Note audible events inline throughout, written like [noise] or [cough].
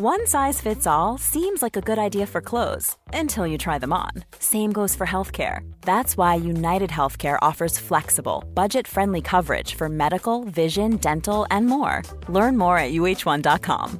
One size fits all seems like a good idea for clothes until you try them on. Same goes for healthcare. That's why United Healthcare offers flexible, budget friendly coverage for medical, vision, dental, and more. Learn more at uh1.com.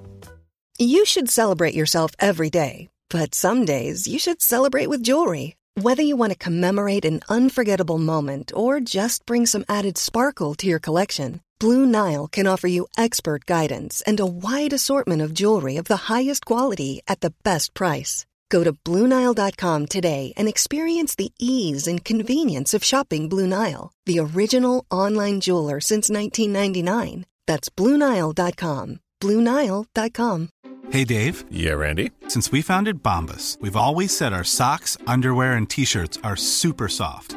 You should celebrate yourself every day, but some days you should celebrate with jewelry. Whether you want to commemorate an unforgettable moment or just bring some added sparkle to your collection, Blue Nile can offer you expert guidance and a wide assortment of jewelry of the highest quality at the best price. Go to BlueNile.com today and experience the ease and convenience of shopping Blue Nile, the original online jeweler since 1999. That's BlueNile.com. BlueNile.com. Hey Dave. Yeah, Randy. Since we founded Bombus, we've always said our socks, underwear, and t shirts are super soft.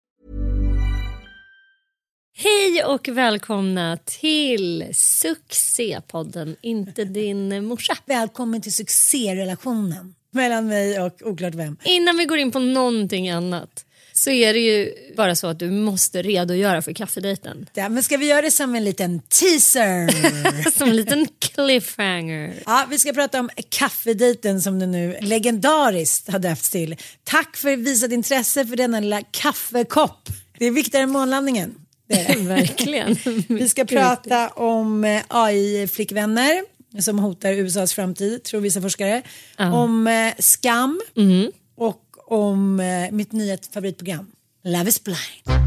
Hej och välkomna till Succépodden, inte din morsa. Välkommen till succérelationen mellan mig och oklart vem. Innan vi går in på någonting annat så är det ju bara så att du måste redogöra för kaffedejten. Ja, men ska vi göra det som en liten teaser? [laughs] som en liten cliffhanger. Ja, vi ska prata om kaffedejten som den nu legendariskt har döpts till. Tack för visat intresse för denna lilla kaffekopp. Det är viktigare än månlandningen. [laughs] Verkligen. Vi ska prata om eh, AI-flickvänner som hotar USAs framtid, tror vissa forskare. Ja. Om eh, skam Mhm. och om eh, mitt nya favoritprogram, Love is blind.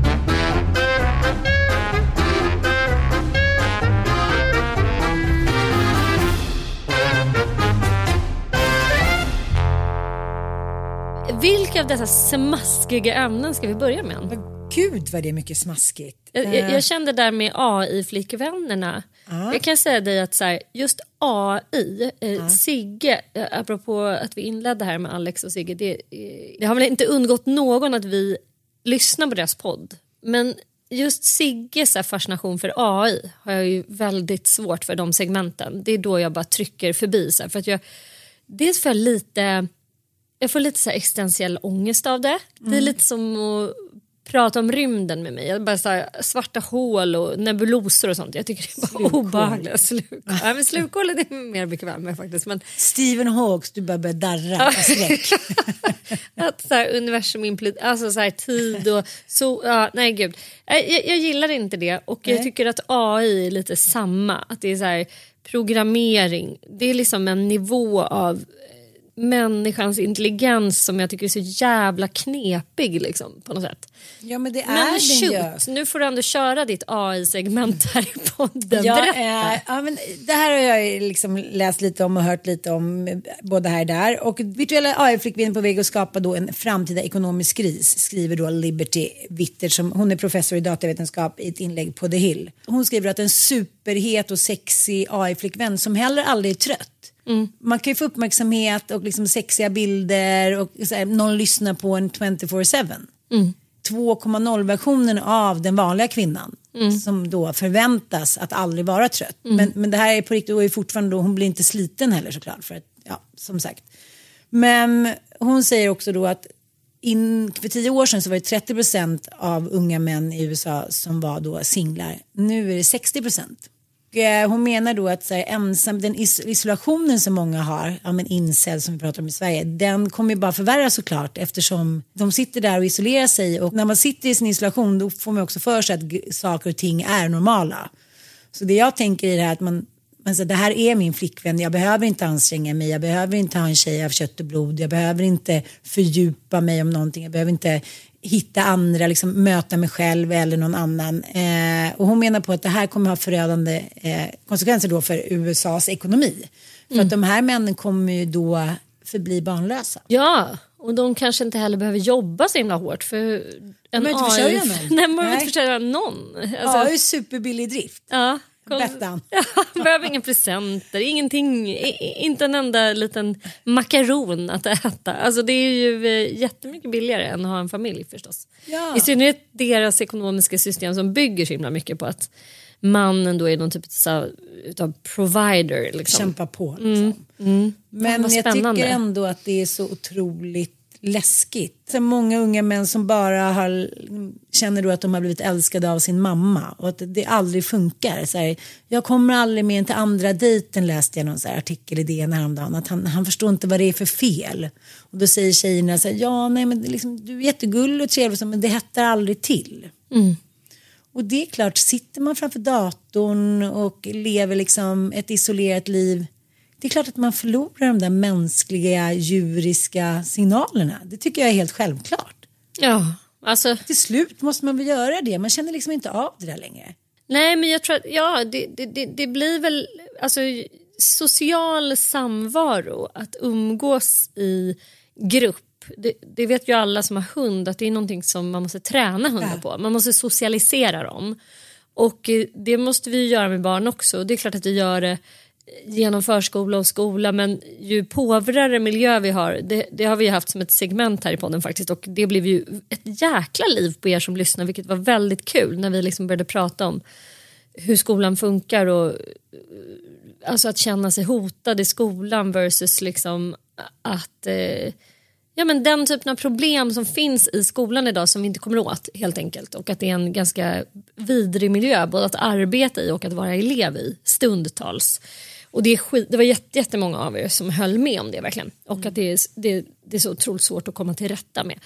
Vilka av dessa smaskiga ämnen ska vi börja med? Gud vad det är mycket smaskigt. Jag, jag, Eh, jag kände där med AI-flickvännerna. Jag kan säga dig att så här, just AI, eh, Sigge, eh, apropå att vi inledde här med Alex och Sigge, det, eh, det har väl inte undgått någon att vi lyssnar på deras podd. Men just Sigges fascination för AI har jag ju väldigt svårt för de segmenten. Det är då jag bara trycker förbi. Så här, för att jag, dels får jag lite jag får lite så här existentiell ångest av det. Det är Mm. lite som att prata om rymden med mig. Jag bara så här, svarta hål och nebulosor och sånt. Jag tycker det är bara Slukhål. obehagligt. Sluk. Ja, men slukhål är jag mer bekväm med faktiskt. Men Stephen Hawks, du börjar darra av skräck. [laughs] att så här, universum impl- alltså så här, tid och så, ja, nej gud. Jag, jag, jag gillar inte det och jag Nej. tycker att AI är lite samma. Att det är så här, programmering, det är liksom en nivå av människans intelligens som jag tycker är så jävla knepig liksom, på något sätt. Ja men det är Men shoot, nu får du ändå köra ditt AI-segment här i podden. Ja, Berätta. ja, men det här har jag liksom läst lite om och hört lite om både här och där. Och virtuella AI-flickvänner på väg att skapa då en framtida ekonomisk kris skriver då Liberty Witter som hon är professor i datavetenskap i ett inlägg på The Hill. Hon skriver att en superhet och sexig AI-flickvän som heller aldrig är trött. Man kan ju få uppmärksamhet och liksom sexiga bilder och här, någon lyssnar på en 24-7. 2.0-versionen av den vanliga kvinnan som då förväntas att aldrig vara trött. Men, men det här är på riktigt och är fortfarande då, hon blir inte sliten heller såklart för att, ja, som sagt. Men hon säger också då att in, för tio år sedan så var det 30 procent av unga män i USA som var då singlar. Nu är det 60 procent. Eh, Hon menar då att så här, ensam, den is isolationen som många har, ja, men incel som vi pratar om i Sverige, den kommer ju bara förvärras såklart eftersom de sitter där och isolerar sig och när man sitter i sin isolation då får man också för sig att saker och ting är normala. Så det jag tänker i det här att man, man säger, det här är min flickvän, jag behöver inte anstränga mig, jag behöver inte ha en tjej av kött och blod, jag behöver inte fördjupa mig om någonting, jag behöver inte hitta andra, liksom, möta mig själv eller någon annan. Eh, och hon menar på att det här kommer ha förödande eh, konsekvenser då för USAs ekonomi. För att de här männen kommer ju då förbli barnlösa. Ja, och de kanske inte heller behöver jobba så himla hårt för en behöver inte AI... [laughs] försörja någon. Nej, man behöver inte försörja någon. Alltså, ja, det är superbillig drift. ja, Bettan. [laughs] Ja, behöver inga presenter, ingenting, inte en enda liten makaron att äta. Alltså det är ju eh, jättemycket billigare än att ha en familj förstås. Ja. I synnerhet deras ekonomiska system som bygger så himla mycket på att mannen då är någon typ av, provider. Liksom. Kämpa på. Liksom. Fan, Men vad jag tycker ändå att det är så otroligt läskigt. Så många unga män som bara har, känner då att de har blivit älskade av sin mamma och att det aldrig funkar. Så här, jag kommer aldrig med till andra dejten läste jag någon så artikel i DN häromdagen. Att han, han förstår inte vad det är för fel. Och då säger tjejerna så här, ja nej men liksom, du är jättegullig och trevlig men det hettar aldrig till. Och det är klart, sitter man framför datorn och lever liksom ett isolerat liv. Det är klart att man förlorar de där mänskliga, djuriska signalerna. Det tycker jag är helt självklart. Ja, alltså Till slut måste man väl göra det. Man känner liksom inte av det där längre. Nej, men jag tror att ja, det, det, det, det blir väl alltså, social samvaro, att umgås i grupp. Det, det vet ju alla som har hund att det är någonting som man måste träna hundar på. Man måste socialisera dem. Och eh, det måste vi göra med barn också. Det är klart att vi gör det genom förskola och skola men ju påvrare miljö vi har, det, det har vi ju haft som ett segment här i podden faktiskt och det blev ju ett jäkla liv på er som lyssnar vilket var väldigt kul när vi liksom började prata om hur skolan funkar och alltså att känna sig hotad i skolan versus liksom att eh, ja, men den typen av problem som finns i skolan idag som vi inte kommer åt helt enkelt och att det är en ganska vidrig miljö både att arbeta i och att vara elev i stundtals. Och det, är skit, det var jätte, jättemånga av er som höll med om det verkligen och att det är, det, det är så otroligt svårt att komma till rätta med.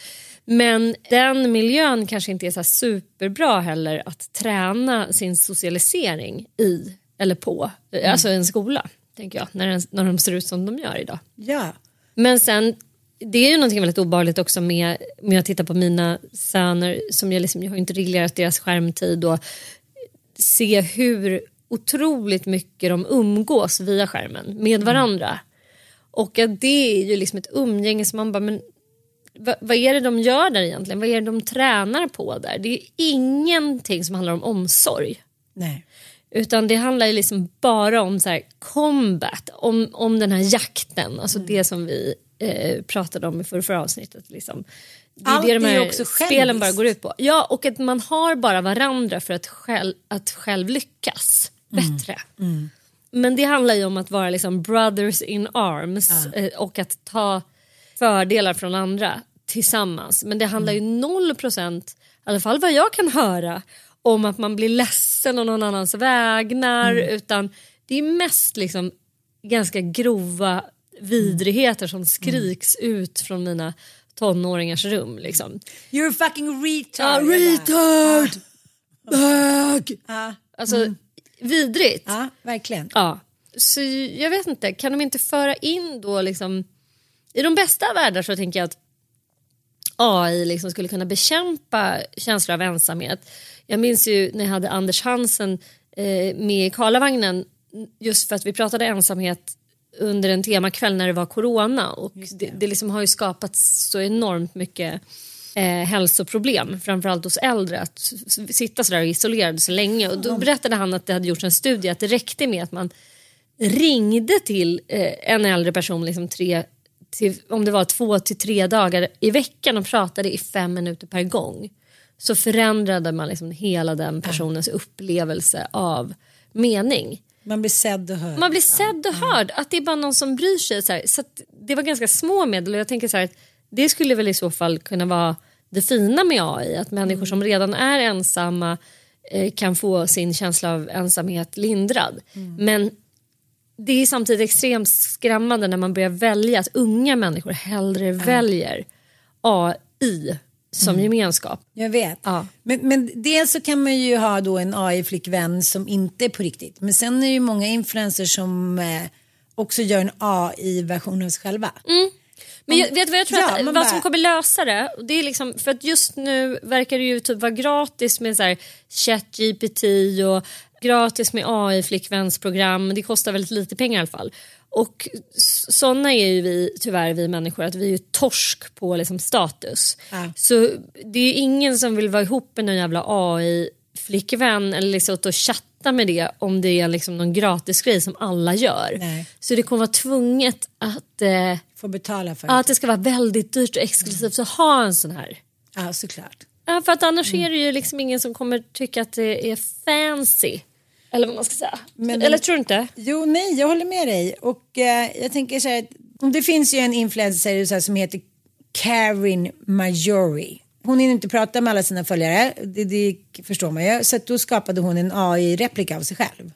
Men den miljön kanske inte är så superbra heller att träna sin socialisering i eller på, alltså en skola tänker jag, när, den, när de ser ut som de gör idag. Ja. Men sen, det är ju någonting väldigt obehagligt också med, med att titta på mina söner, som jag, liksom, jag har inte reglerat deras skärmtid och se hur otroligt mycket de umgås via skärmen med varandra. Och att det är ju liksom ett umgänge som man bara, men vad, vad är det de gör där egentligen? Vad är det de tränar på där? Det är ju ingenting som handlar om omsorg. Nej. Utan det handlar ju liksom bara om så här combat, om, om den här jakten, alltså det som vi eh, pratade om i förra, förra avsnittet. Liksom. Det är Allt det de här också spelen bara går ut på. Ja, och att man har bara varandra för att själv, att själv lyckas bättre. Men det handlar ju om att vara liksom brothers in arms eh, och att ta fördelar från andra tillsammans. Men det handlar ju noll procent, i alla fall vad jag kan höra, om att man blir ledsen om någon annans vägnar. Utan det är mest liksom ganska grova vidrigheter som skriks ut från mina tonåringars rum. Liksom. You're fucking retard. Ja, retard! Bög! Ja. Alltså vidrigt. ja, verkligen. Ja. Så jag vet inte, kan de inte föra in då liksom i de bästa av världar så tänker jag att AI liksom skulle kunna bekämpa känslor av ensamhet. Jag minns ju när jag hade Anders Hansen eh, med i Karlavagnen just för att vi pratade ensamhet under en temakväll när det var corona och det, det liksom har ju skapats så enormt mycket eh, hälsoproblem, framförallt hos äldre, att sitta sådär isolerad så länge. Och då berättade han att det hade gjorts en studie att det räckte med att man ringde till eh, en äldre person liksom tre, till, om det var två till tre dagar i veckan och pratade i fem minuter per gång så förändrade man liksom hela den personens upplevelse av mening. Man blir sedd och hörd. Man blir sedd och hörd, att det är bara någon som bryr sig. Så, här. så det var ganska små medel och jag tänker så här, att det skulle väl i så fall kunna vara det fina med AI, att människor som redan är ensamma eh, kan få sin känsla av ensamhet lindrad. Men det är samtidigt extremt skrämmande när man börjar välja att unga människor hellre väljer AI som gemenskap. Jag vet. Ja. Men, men dels så kan man ju ha då en AI-flickvän som inte är på riktigt. Men sen är det ju många influencers som eh, också gör en AI-version av sig själva. Men jag, vet vad jag tror Ja, att, vad bara- som kommer lösa det? Det är liksom, för att just nu verkar det ju typ vara gratis med så här ChatGPT och gratis med AI-flickvänsprogram. Det kostar väldigt lite pengar i alla fall. Och sådana är ju vi tyvärr vi människor att vi är ju torsk på liksom status. Ja. Så det är ju ingen som vill vara ihop med någon jävla AI-flickvän eller liksom och chatta med det om det är liksom någon gratis grej som alla gör. Nej. Så det kommer vara tvunget att eh, Får betala för att det ska vara väldigt dyrt och exklusivt att ha en sån här. Ja, såklart. Ja, för att annars är det ju liksom ingen som kommer tycka att det är fancy. Eller vad man ska säga. Men- Eller tror du inte? Jo, nej, jag håller med dig. Och eh, jag tänker så här, det finns ju en influencer så här, som heter Karin Majori. Hon hinner inte prata med alla sina följare, det, det förstår man ju. Så då skapade hon en AI-replika av sig själv.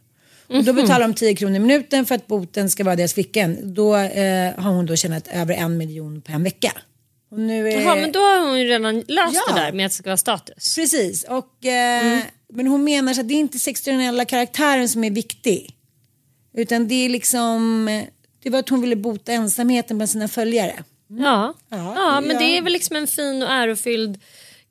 Och då betalar de 10 kronor i minuten för att boten ska vara deras fickan. Då eh, har hon då tjänat över en miljon på en vecka. Och nu är... Jaha, men då har hon ju redan löst Ja. det där med att det ska vara status. Precis, och, eh, men hon menar att det är inte sexuella karaktären som är viktig. Utan det är liksom, eh, det var att hon ville bota ensamheten bland sina följare. Ja. Ja, Ja, men ja. det är väl liksom en fin och ärofylld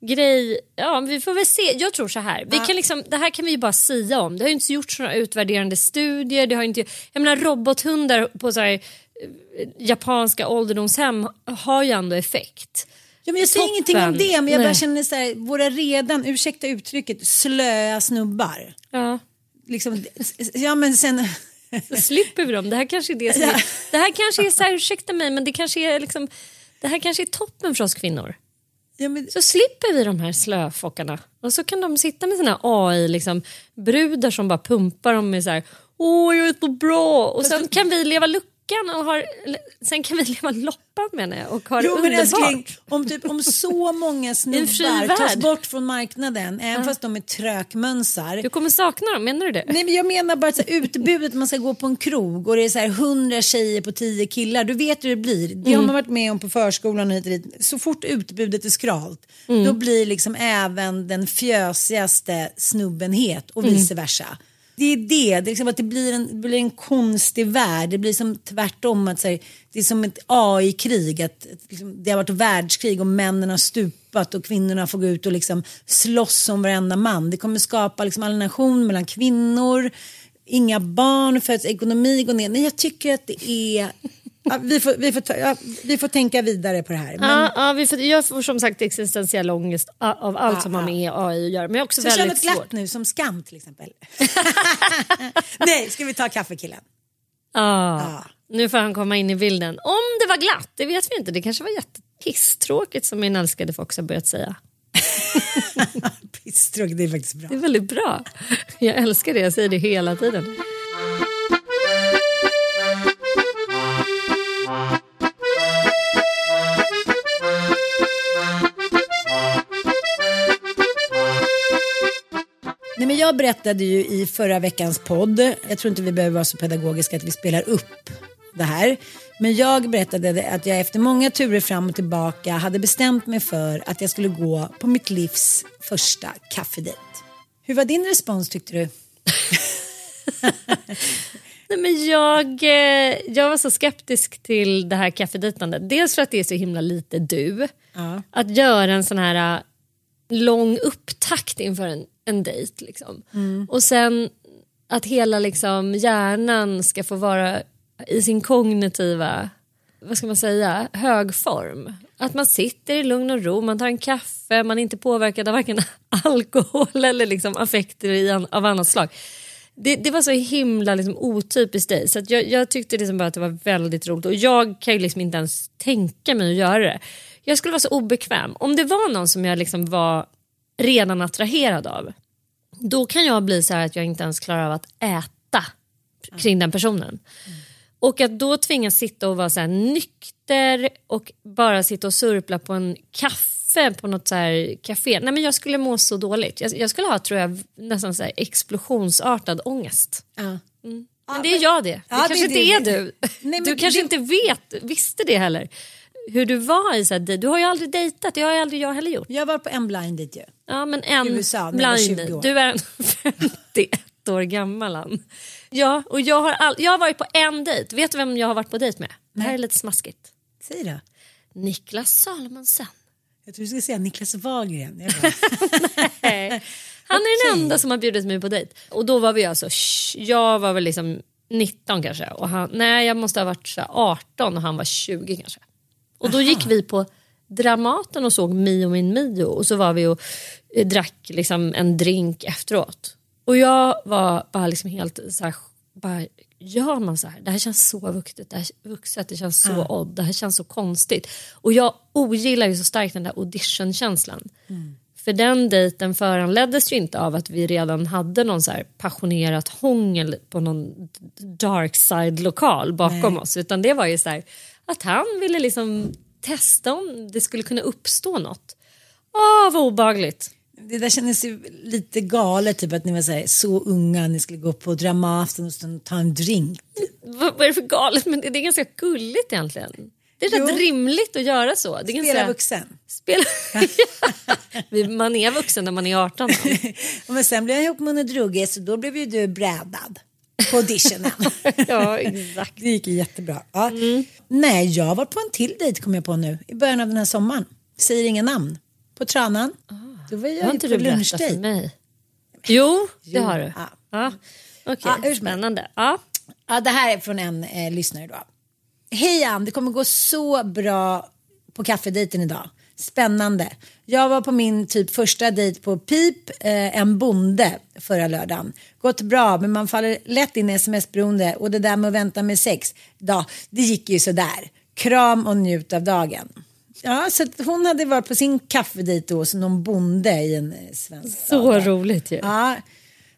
grej. Ja, vi får väl se. Jag tror så här. Vi kan liksom, det här kan vi ju bara sia om. Det har ju inte gjorts några utvärderande studier. Det har inte, jag menar robothundar på så här, eh, japanska ålderdomshem har ju ändå effekt. Ja, men jag säger ingenting om det, men jag bara känner så här, våra redan, ursäkta uttrycket, slöa snubbar. Ja. Liksom, ja men sen, Så slipper vi dem. Det här kanske är det som är, det här kanske är så här, ursäkta mig, men det kanske är liksom, det här kanske är toppen för oss kvinnor. ja, men, Så slipper vi de här slöfockarna. Och så kan de sitta med sina AI, liksom, brudar som bara pumpar dem med så här, åh jag är så bra. Och sen kan vi leva luckan och har, sen kan vi leva loppan menar jag och ha det jo men underbart. älskling, om, typ, om så många [laughs] snubbar tas bort från marknaden, även fast de är trökmönsar. Du kommer sakna dem, menar du det? Nej men jag menar bara så här, utbudet, man ska gå på en krog och det är så här 100 tjejer på 10 killar. Du vet hur det blir. Det Mm. har man varit med om på förskolan och hit och dit. Så fort utbudet är skralt Mm. då blir liksom även den fjösigaste snubben het och Mm. vice versa. Det är det, det, är liksom att det blir, en, det blir en konstig värld. Det blir som tvärtom, att här, det är som ett AI-krig. Att, att liksom, det har varit världskrig och männen har stupat och kvinnorna får gå ut och liksom slåss om varenda man. Det kommer skapa liksom alienation mellan kvinnor, inga barn föds, ekonomi går ner. Nej, jag tycker att det är... Ja, vi, får, vi, får ja, vi får tänka vidare på det här. Men, Ja, ja, vi får, jag får som sagt existentiell ångest av allt som har med AI att göra. Men jag också så kör väldigt något glatt svårt. nu, som skam till exempel. [laughs] [laughs] Nej, ska vi ta kaffekillen? Ja. Nu får han komma in i bilden. Om det var glatt, det vet vi inte. Det kanske var jättepisstråkigt som min älskade Fox har börjat säga. [laughs] Pisstråkigt, det är faktiskt bra. Det är väldigt bra. Jag älskar det, jag säger det hela tiden. Jag berättade ju i förra veckans podd, jag tror inte vi behöver vara så pedagogiska att vi spelar upp det här. Men jag berättade att jag efter många turer fram och tillbaka hade bestämt mig för att jag skulle gå på mitt livs första kaffedejt. Hur var din respons tyckte du? [laughs] Nej, men jag, eh, jag var så skeptisk till det här kaffedejtandet. Dels för att det är så himla lite du. Ja. Att göra en sån här lång upptakt inför en, en dejt. Liksom. Och sen att hela liksom, hjärnan ska få vara i sin kognitiva vad ska man säga, hög form. Att man sitter i lugn och ro, man tar en kaffe, man är inte påverkad av varken [laughs] alkohol eller liksom affekter an, av annat slag. Det, det var så himla liksom otypiskt dig så jag, jag tyckte liksom bara att det var väldigt roligt och jag kan ju liksom inte ens tänka mig att göra det. Jag skulle vara så obekväm. Om det var någon som jag liksom var redan attraherad av då kan jag bli så här att jag inte ens klarar av att äta kring den personen. Och att då tvingas sitta och vara så nykter och bara sitta och surpla på en kaffe på något så här café. Nej men jag skulle må så dåligt. Jag, jag skulle ha tror jag nästan så här explosionsartad ångest. Ja. Men det är jag det. Det Ja, kanske det- inte är du. Nej, du kanske det- inte vet, visste det heller. Hur du var i så här, Du har ju aldrig dejtat, det har ju aldrig jag heller gjort. Jag var på en blind date ju. Ja men en USA jag var blind 20 date. Du är en [laughs] 51 år gammal han. Ja och jag har, all, jag har varit på en dejt. Vet du vem jag har varit på dejt med? Det här är lite smaskigt. Säg då. Niklas Salomonsen. Jag tror du skulle säga Niklas Wahlgren. [laughs] Nej. Han är den enda som har bjudit mig på dejt. Och då var vi alltså, jag var väl liksom 19 kanske. Och han, nej jag måste ha varit så här 18 och han var 20 kanske. Och då gick vi på Dramaten och såg Mio min Mio och så var vi och eh, drack liksom en drink efteråt. Och jag var bara liksom helt så här, bara, gör man så här? Det här känns så vuxet, det, här, vuxet, det känns så odd, det här känns så konstigt. Och jag ogillar ju så starkt den där auditionkänslan. För den dejten föranleddes ju inte av att vi redan hade någon så här passionerat hångel på någon dark side lokal bakom oss. Utan det var ju så här att han ville liksom testa om det skulle kunna uppstå något. Åh vad obehagligt. det där kändes ju lite galet, typ att ni var så, här, så unga, ni skulle gå på Dramaten och ta en drink. Vad, vad är det för galet? Men det, det är ganska gulligt egentligen. Det är rätt Jo. rimligt att göra så. Det är ganska- Spela vuxen. Spela... [laughs] Man är vuxen när man är 18. då. [laughs] Men sen blev jag ihop med en drugge så då blev ju du brädad på auditionen. [laughs] ja, exakt. Det gick jättebra. Ja. Nej, jag var på en till dejt kom jag på nu i början av den här sommaren. Säger inga namn. På Tranan. Då var jag har inte på du lunchdejt. för mig. Jo, det har du. ja. Ja. Okej, Ja, som helst. spännande. Ja. Ja, det här är från en eh, lyssnare då. Hej Ann, det kommer gå så bra på kaffedejten idag. Spännande. Jag var på min typ första dejt på PIP, eh, en bonde, förra lördagen. Gått bra, men man faller lätt in i sms-beroende och det där med att vänta med sex, ja, det gick ju sådär. Kram och njut av dagen. Ja, så hon hade varit på sin kaffedejt då, som någon bonde i en eh, svensk Så stad. roligt ju. Ja,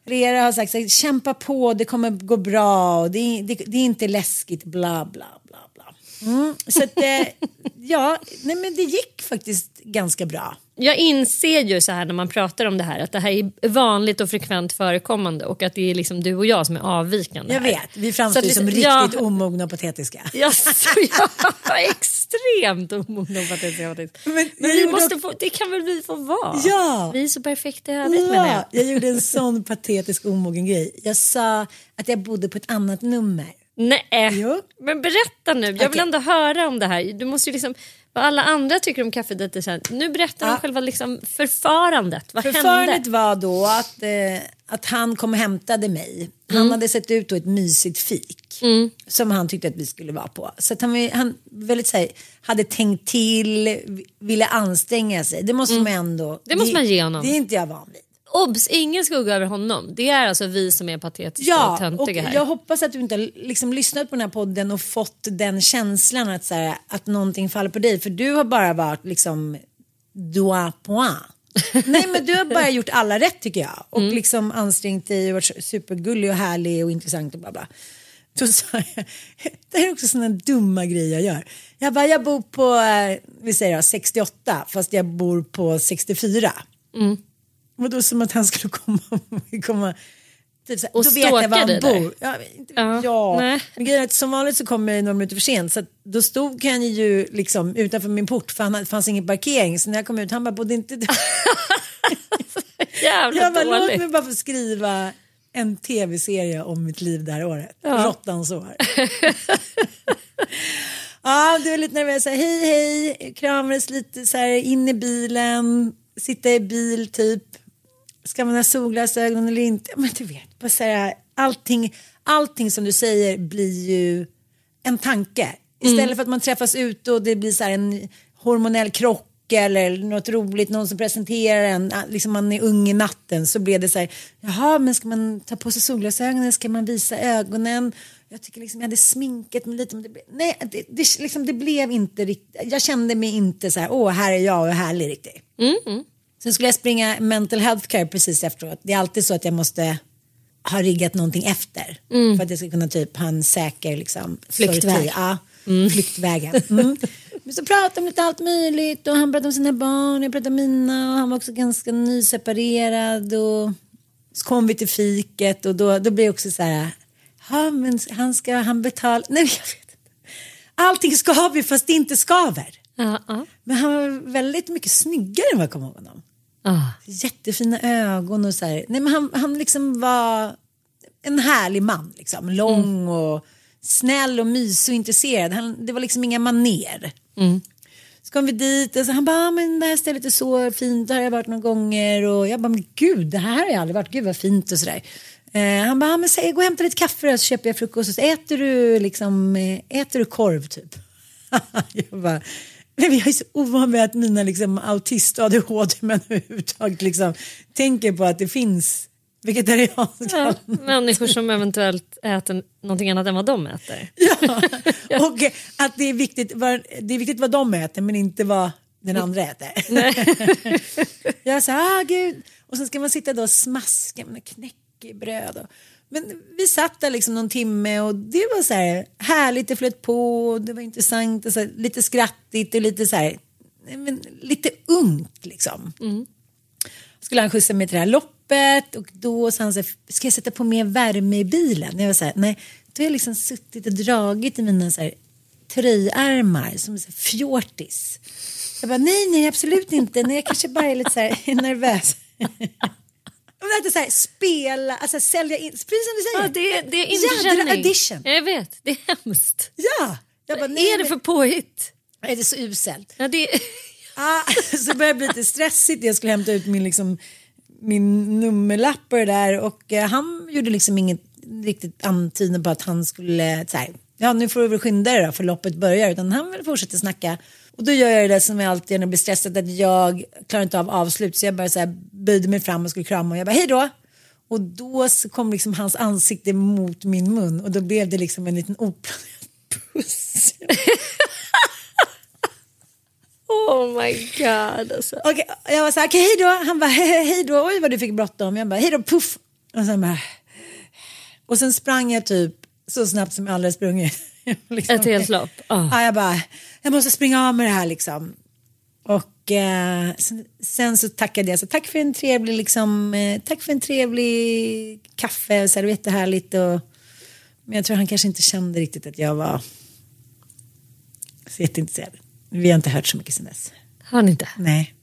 Rera har sagt så här, kämpa på, det kommer gå bra, och det, är- det, det är inte läskigt, bla bla bla bla. Mm, så att, eh, [laughs] ja, nej men det gick faktiskt ganska bra. Jag inser ju så här när man pratar om det här att det här är vanligt och frekvent förekommande och att det är liksom du och jag som är avvikande. Jag här. vet, vi framstår Så som riktigt omogna och patetiska. [laughs] Ja, så jag [laughs] är extremt omogna och patetiska. Men, Men jag vi måste få, det kan väl vi få vara? Ja. Vi är så perfekta i övrigt menar Ja, jag. jag gjorde en sån patetisk omogen grej. Jag sa att jag bodde på ett annat nummer. Nej, Jo. men berätta nu. Jag vill Okej. ändå höra om det här. Du måste ju liksom, vad alla andra tycker om kaffedejter sen. Nu berättar Ja. de själva liksom förfarandet. Vad Förfarandet hände? var då att, eh, att han kom och hämtade mig. Han Mm. hade sett ut då ett mysigt fik som han tyckte att vi skulle vara på. Så han, var- han väldigt så här, hade tänkt till, vi- ville anstränga sig. Det måste man ändå. Mm. Det måste man ge honom. Det är inte jag van vid. Obs, ingen skugga över honom. Det är alltså vi som är patetiska och Ja, och töntiga här. jag hoppas att du inte liksom lyssnat på den här podden och fått den känslan att, så här, att någonting faller på dig. För du har bara varit liksom doigt point. [laughs] Nej men du har bara gjort alla rätt tycker jag. Och Mm. liksom ansträngt dig och varit supergullig och härlig och intressant och bla bla. Då sa jag, [laughs] det här är också sådana dumma grejer jag gör. Jag bara, jag bor på, eh, vi säger då, 68 fast jag bor på 64. Mm. Och då som att han skulle komma, [laughs] komma typ så här, Och då vet jag var han där. bor. Ja, Ja, ja. men grejen är att som vanligt så kommer jag några minuter för sent så då stod han ju liksom utanför min port för han, det fanns ingen parkering så när jag kom ut han bara bodde inte du. [laughs] Jävla Jag bara låt dåligt. mig bara få skriva en tv-serie om mitt liv det här året. Ja. Råttans år. [laughs] ja, du var lite nervös. Hej, hej. Kramades lite så här in i bilen. Sitta i bil typ. Ska man ha solglasögon eller inte? Men du vet, bara så här, allting, allting som du säger blir ju en tanke. Istället för att man träffas ute och det blir så en hormonell krock eller något roligt, någon som presenterar en, ah, liksom man är ung i natten så blev det så här, jaha men ska man ta på sig solglasögonen, ska man visa ögonen? Jag tycker liksom jag hade sminkat mig lite men det blev, nej det, det, liksom, det blev inte riktigt, jag kände mig inte så här, åh här är jag och är härlig riktigt. Sen skulle jag springa mental health care precis efteråt. Det är alltid så att jag måste ha riggat någonting efter. För att jag ska kunna typ ha en säker liksom, Flyktväg. Ja, flyktvägen. Mm. [laughs] Men så pratade om lite allt möjligt och han pratade om sina barn, jag pratade om mina och han var också ganska nyseparerad och så kom vi till fiket och då, då blev det också så här, ja men han ska, han betala, nej jag vet inte. Allting skaver fast det inte skaver. Ja, ja. Men han var väldigt mycket snyggare än vad jag kommer ihåg honom. Ah. Jättefina ögon och så här. Nej, men han, han liksom var en härlig man. Liksom. Lång och snäll och mysig och intresserad. Han, det var liksom inga maner. Så kom vi dit och så han bara, ah, men det här stället är så fint, där har jag varit några gånger och jag bara, men gud, det här har jag aldrig varit, gud vad fint och sådär. Eh, han bara, ah, men säg, gå och hämta lite kaffe då, så köper jag frukost och så äter du liksom, eh, äter du korv typ? [laughs] jag bara, men jag är så ovan med att mina liksom, autist och ADHD-män överhuvudtaget liksom, tänker på att det finns vegetarianska. Ja, människor som eventuellt äter någonting annat än vad de äter. Ja, [laughs] och att det är, viktigt vad, det är viktigt vad de äter men inte vad den andra äter. [laughs] jag sa, ah gud. Och sen ska man sitta då och smaska med knäckebröd. Och, men vi satt där liksom någon timme och det var så här härligt, det flöt på, och det var intressant, och så här, lite skrattigt och lite så här, men, lite ungt liksom. Mm. Skulle han skjutsa mig till det här loppet och då sa han så här, ska jag sätta på mer värme i bilen? Jag var så här, nej, då har jag liksom suttit och dragit i mina så här, tröjärmar som så här, fjortis. Jag bara, nej, nej, absolut inte, nej, jag kanske bara är lite så här [laughs] nervös. Är så här, spela, alltså sälja in, precis som du säger. Ja, det, det är Jädra audition. Jag vet, det är hemskt. Ja. Jag bara, Vad är det för påhitt? Är det så uselt? Ja, det... [laughs] ah, så började det bli lite stressigt. Jag skulle hämta ut min, liksom, min nummerlapp och det där och eh, han gjorde liksom inget riktigt antydan på att han skulle, så här, ja nu får du väl skynda dig då för loppet börjar utan han vill fortsätta snacka. Och då gör jag det som jag alltid när jag blir stressad att jag klarar inte av avslut så jag bara så här böjde mig fram och skulle krama och jag bara hej då. Och då kom liksom hans ansikte mot min mun och då blev det liksom en liten oplanerad puss. [laughs] oh my god alltså. Okay, jag var så här, okej okay, hej då. Han bara hej då, oj vad du fick bråttom. Jag bara hej då, puff. Och sen bara och sen sprang jag typ så snabbt som jag aldrig sprungit. liksom. [laughs] Ett helt lopp? Oh. Ja, jag bara, jag måste springa av med det här liksom. Och eh, sen, sen, så tackade jag, så tack för en trevlig, liksom, eh, tack för en trevlig kaffe, så här, det var jättehärligt. Och, men jag tror han kanske inte kände riktigt att jag var så jätteintresserad. Vi har inte hört så mycket sen dess. Har ni inte? Nej.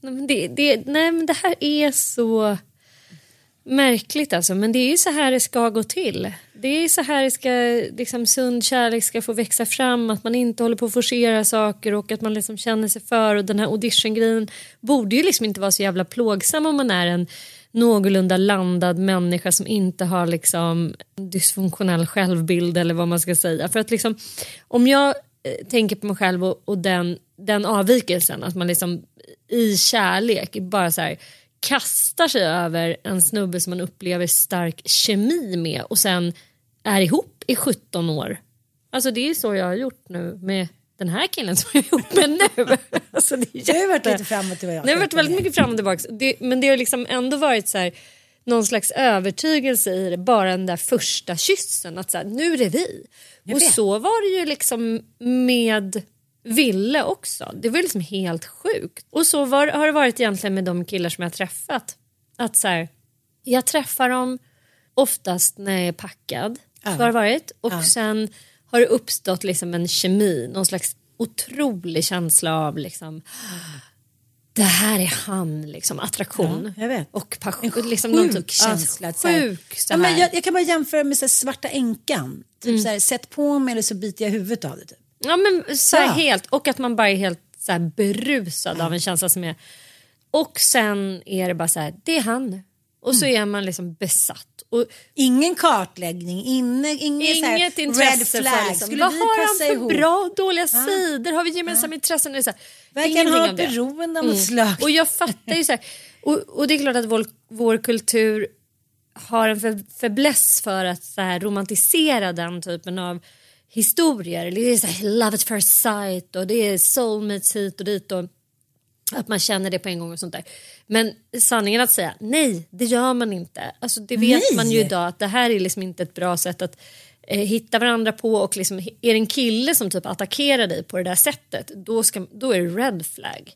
Nej men det, det, nej, men det här är så märkligt alltså. Men det är ju så här det ska gå till. Det är så här det ska, liksom, sund kärlek ska få växa fram. Att man inte håller på att forcera saker och att man liksom känner sig för. Och den här audition-grejen borde ju liksom inte vara så jävla plågsam om man är en någorlunda landad människa som inte har liksom dysfunktionell självbild eller vad man ska säga. För att liksom, om jag eh, tänker på mig själv och, och den, den avvikelsen, att man liksom i kärlek bara så här kastar sig över en snubbe som man upplever stark kemi med och sen är ihop i 17 år. Alltså det är så jag har gjort nu med den här killen som jag är ihop med nu. [laughs] alltså det, det har varit lite fram och tillbaka. Det har varit väldigt mycket fram och tillbaka. Det, men det har liksom ändå varit så här, någon slags övertygelse i det, bara den där första kyssen. Att så här, nu är det vi. och så var det ju liksom med ville också. Det var liksom helt sjukt. Och så var, har det varit egentligen med de killar som jag träffat. Att så här, jag träffar dem oftast när jag är packad. Ja. Så har det varit. Och ja. sen har det uppstått liksom en kemi, någon slags otrolig känsla av liksom det här är han, liksom, attraktion ja, och passion. En liksom sjuk typ, känsla. Sjuk, ja, men jag, jag, kan bara jämföra med så här, svarta änkan. Typ mm. så här, sätt på mig eller så biter jag huvudet av det. Typ. Ja men så ja. helt och att man bara är helt så berusad av en känsla som är och sen är det bara så här, det är han och så är man liksom besatt. Och, ingen kartläggning, inne, inget, inget intresse red flag. Liksom, vad har han för ihop? bra och dåliga ja. sidor? Har vi gemensamma ja. intressen? Det är så här, Verkar ha beroende av mm. slag. Och jag fattar ju så här, och, och, det är klart att vår, vår kultur har en för, för att så här, romantisera den typen av historier. Det är så här, love at first sight och det är soulmates hit och dit. Och att man känner det på en gång och sånt där. Men sanningen att säga, nej det gör man inte. Alltså det vet nej. man ju idag att det här är liksom inte ett bra sätt att eh, hitta varandra på och liksom, är det en kille som typ attackerar dig på det där sättet då, ska, då är det red flag.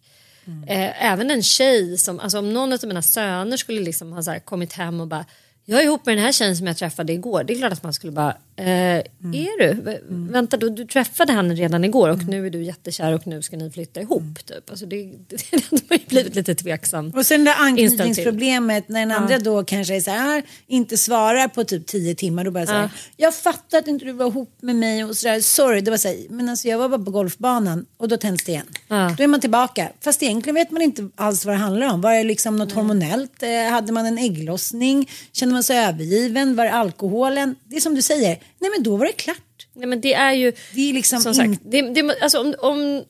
Mm. Eh, även en tjej som, alltså om någon av mina söner skulle liksom ha kommit hem och bara jag är ihop med den här tjejen som jag träffade igår. Det är klart att man skulle bara Eh, Är du? V- Vänta, du, du träffade henne redan igår och nu är du jättekär och nu ska ni flytta ihop. Typ. Alltså det, det, [laughs] det har ju blivit lite tveksam. Och sen det där anknytningsproblemet när den andra då kanske är så här, inte svarar på typ tio timmar. Då bara så här, jag fattar att inte du var ihop med mig och sådär, sorry. Det var så här, men alltså jag var bara på golfbanan och då tänds det igen. Ja. Då är man tillbaka. Fast egentligen vet man inte alls vad det handlar om. Var det liksom något hormonellt? Eh, hade man en ägglossning? Kände man sig övergiven? Var det alkoholen? Det är som du säger, nej men då var det klart. Nej, men det är ju Det är liksom som sagt, det, det, alltså, om, om,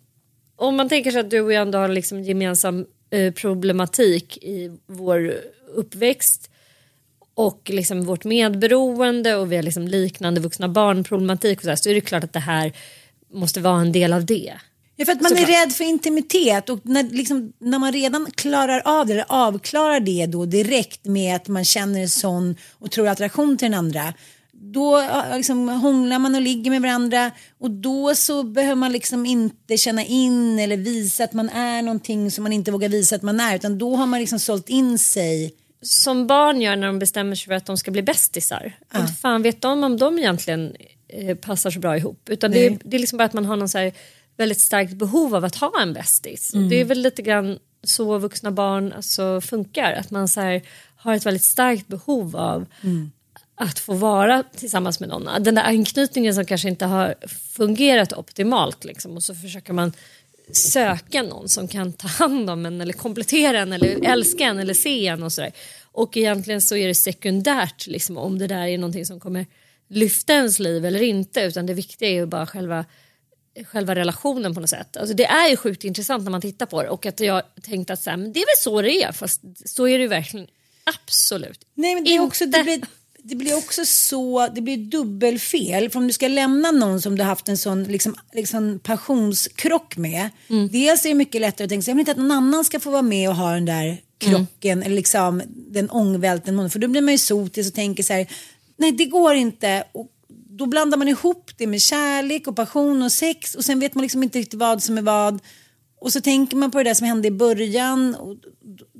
om man tänker sig att du och jag ändå har liksom gemensam eh, problematik i vår uppväxt och liksom vårt medberoende och vi har liksom liknande vuxna barnproblematik och så, här, så är det klart att det här måste vara en del av det. Ja, för att man Såklart. är rädd för intimitet och när, liksom, när man redan klarar av det eller avklarar det då direkt med att man känner sån otrolig attraktion till den andra. Då liksom, hånglar man och ligger med varandra och då så behöver man liksom inte känna in eller visa att man är någonting som man inte vågar visa att man är utan då har man liksom sålt in sig. Som barn gör när de bestämmer sig för att de ska bli bästisar. Inte fan vet de om de egentligen eh, passar så bra ihop. Utan det är, det är liksom bara att man har någon så väldigt starkt behov av att ha en bästis. Och Det är väl lite grann så vuxna barn alltså, funkar. Att man så här, har ett väldigt starkt behov av att få vara tillsammans med någon. Den där anknytningen som kanske inte har fungerat optimalt. Liksom. Och så försöker man söka någon som kan ta hand om en eller komplettera en eller älska en eller se en och sådär. Och egentligen så är det sekundärt liksom, om det där är någonting som kommer lyfta ens liv eller inte utan det viktiga är ju bara själva själva relationen på något sätt. Alltså det är ju sjukt intressant när man tittar på det och att jag tänkte att så här, men det är väl så det är fast så är det ju verkligen absolut Nej men det, är inte. också, det, blir, det blir också så, det blir dubbelfel. För om du ska lämna någon som du haft en sån liksom, liksom passionskrock med. Dels är det mycket lättare att tänka sig, jag vill inte att någon annan ska få vara med och ha den där krocken. Eller liksom den ångvälten. För då blir man ju sotis och tänker så här, nej det går inte. Och då blandar man ihop det med kärlek och passion och sex. Och sen vet man liksom inte riktigt vad som är vad. Och så tänker man på det där som hände i början och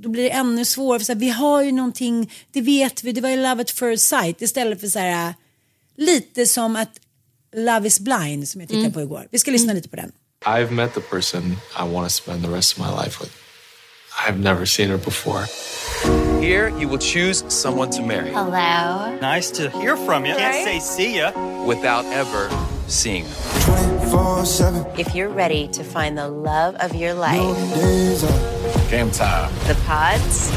då- blir det ännu svårare. För så här, vi har ju någonting, det vet vi, det var ju love at first sight istället för så här lite som att Love is blind som jag tittade på igår. Vi ska lyssna lite på den. I've met the person I want to spend the rest of my life with. I've never seen her before. Here, you will choose someone to marry Hello. Nice to hear from you. Can't say see ya. without ever seeing her. If you're ready to find the love of your life, Game time. the pods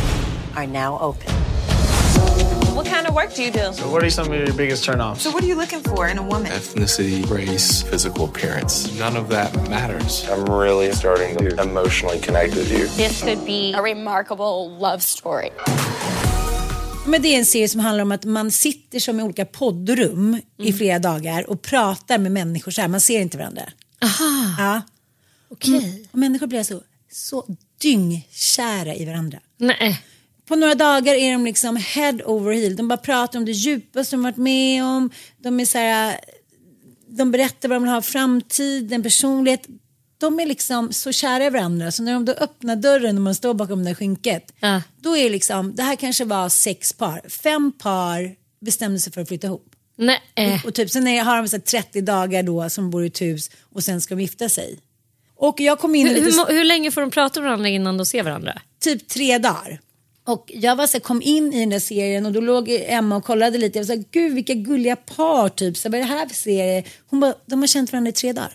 are now open. What kind of work do you do? What are some of your biggest turnoffs? So, what are you looking for in a woman? Ethnicity, race, physical appearance. None of that matters. I'm really starting to emotionally connect with you. This could be a remarkable love story. Men det är en serie som handlar om att man sitter som i olika poddrum i flera dagar och pratar med människor så här. Man ser inte varandra. Aha, Ja. okej. Mm. Och människor blir så, så dyngkära i varandra. Nej. På några dagar är de liksom head over heel. De bara pratar om det djupaste de varit med om. De är så här, de berättar vad de vill ha framtiden, personlighet. De är liksom så kära i varandra så när de då öppnar dörren och man står bakom det där skynket. Ja. Då är det liksom, det här kanske var sex par. Fem par bestämde sig för att flytta ihop. Nej. Och typ, sen är, har de så här 30 dagar då som bor i ett hus och sen ska de gifta sig. Och jag kom in Hur, lite hur, hur länge får de prata med varandra innan de ser varandra? typ tre dagar. Och jag var så här, kom in i den där serien och då låg Emma och kollade lite. Jag sa, gud vilka gulliga par typ. Så vad är det här för serie? Hon bara, de har känt varandra i tre dagar.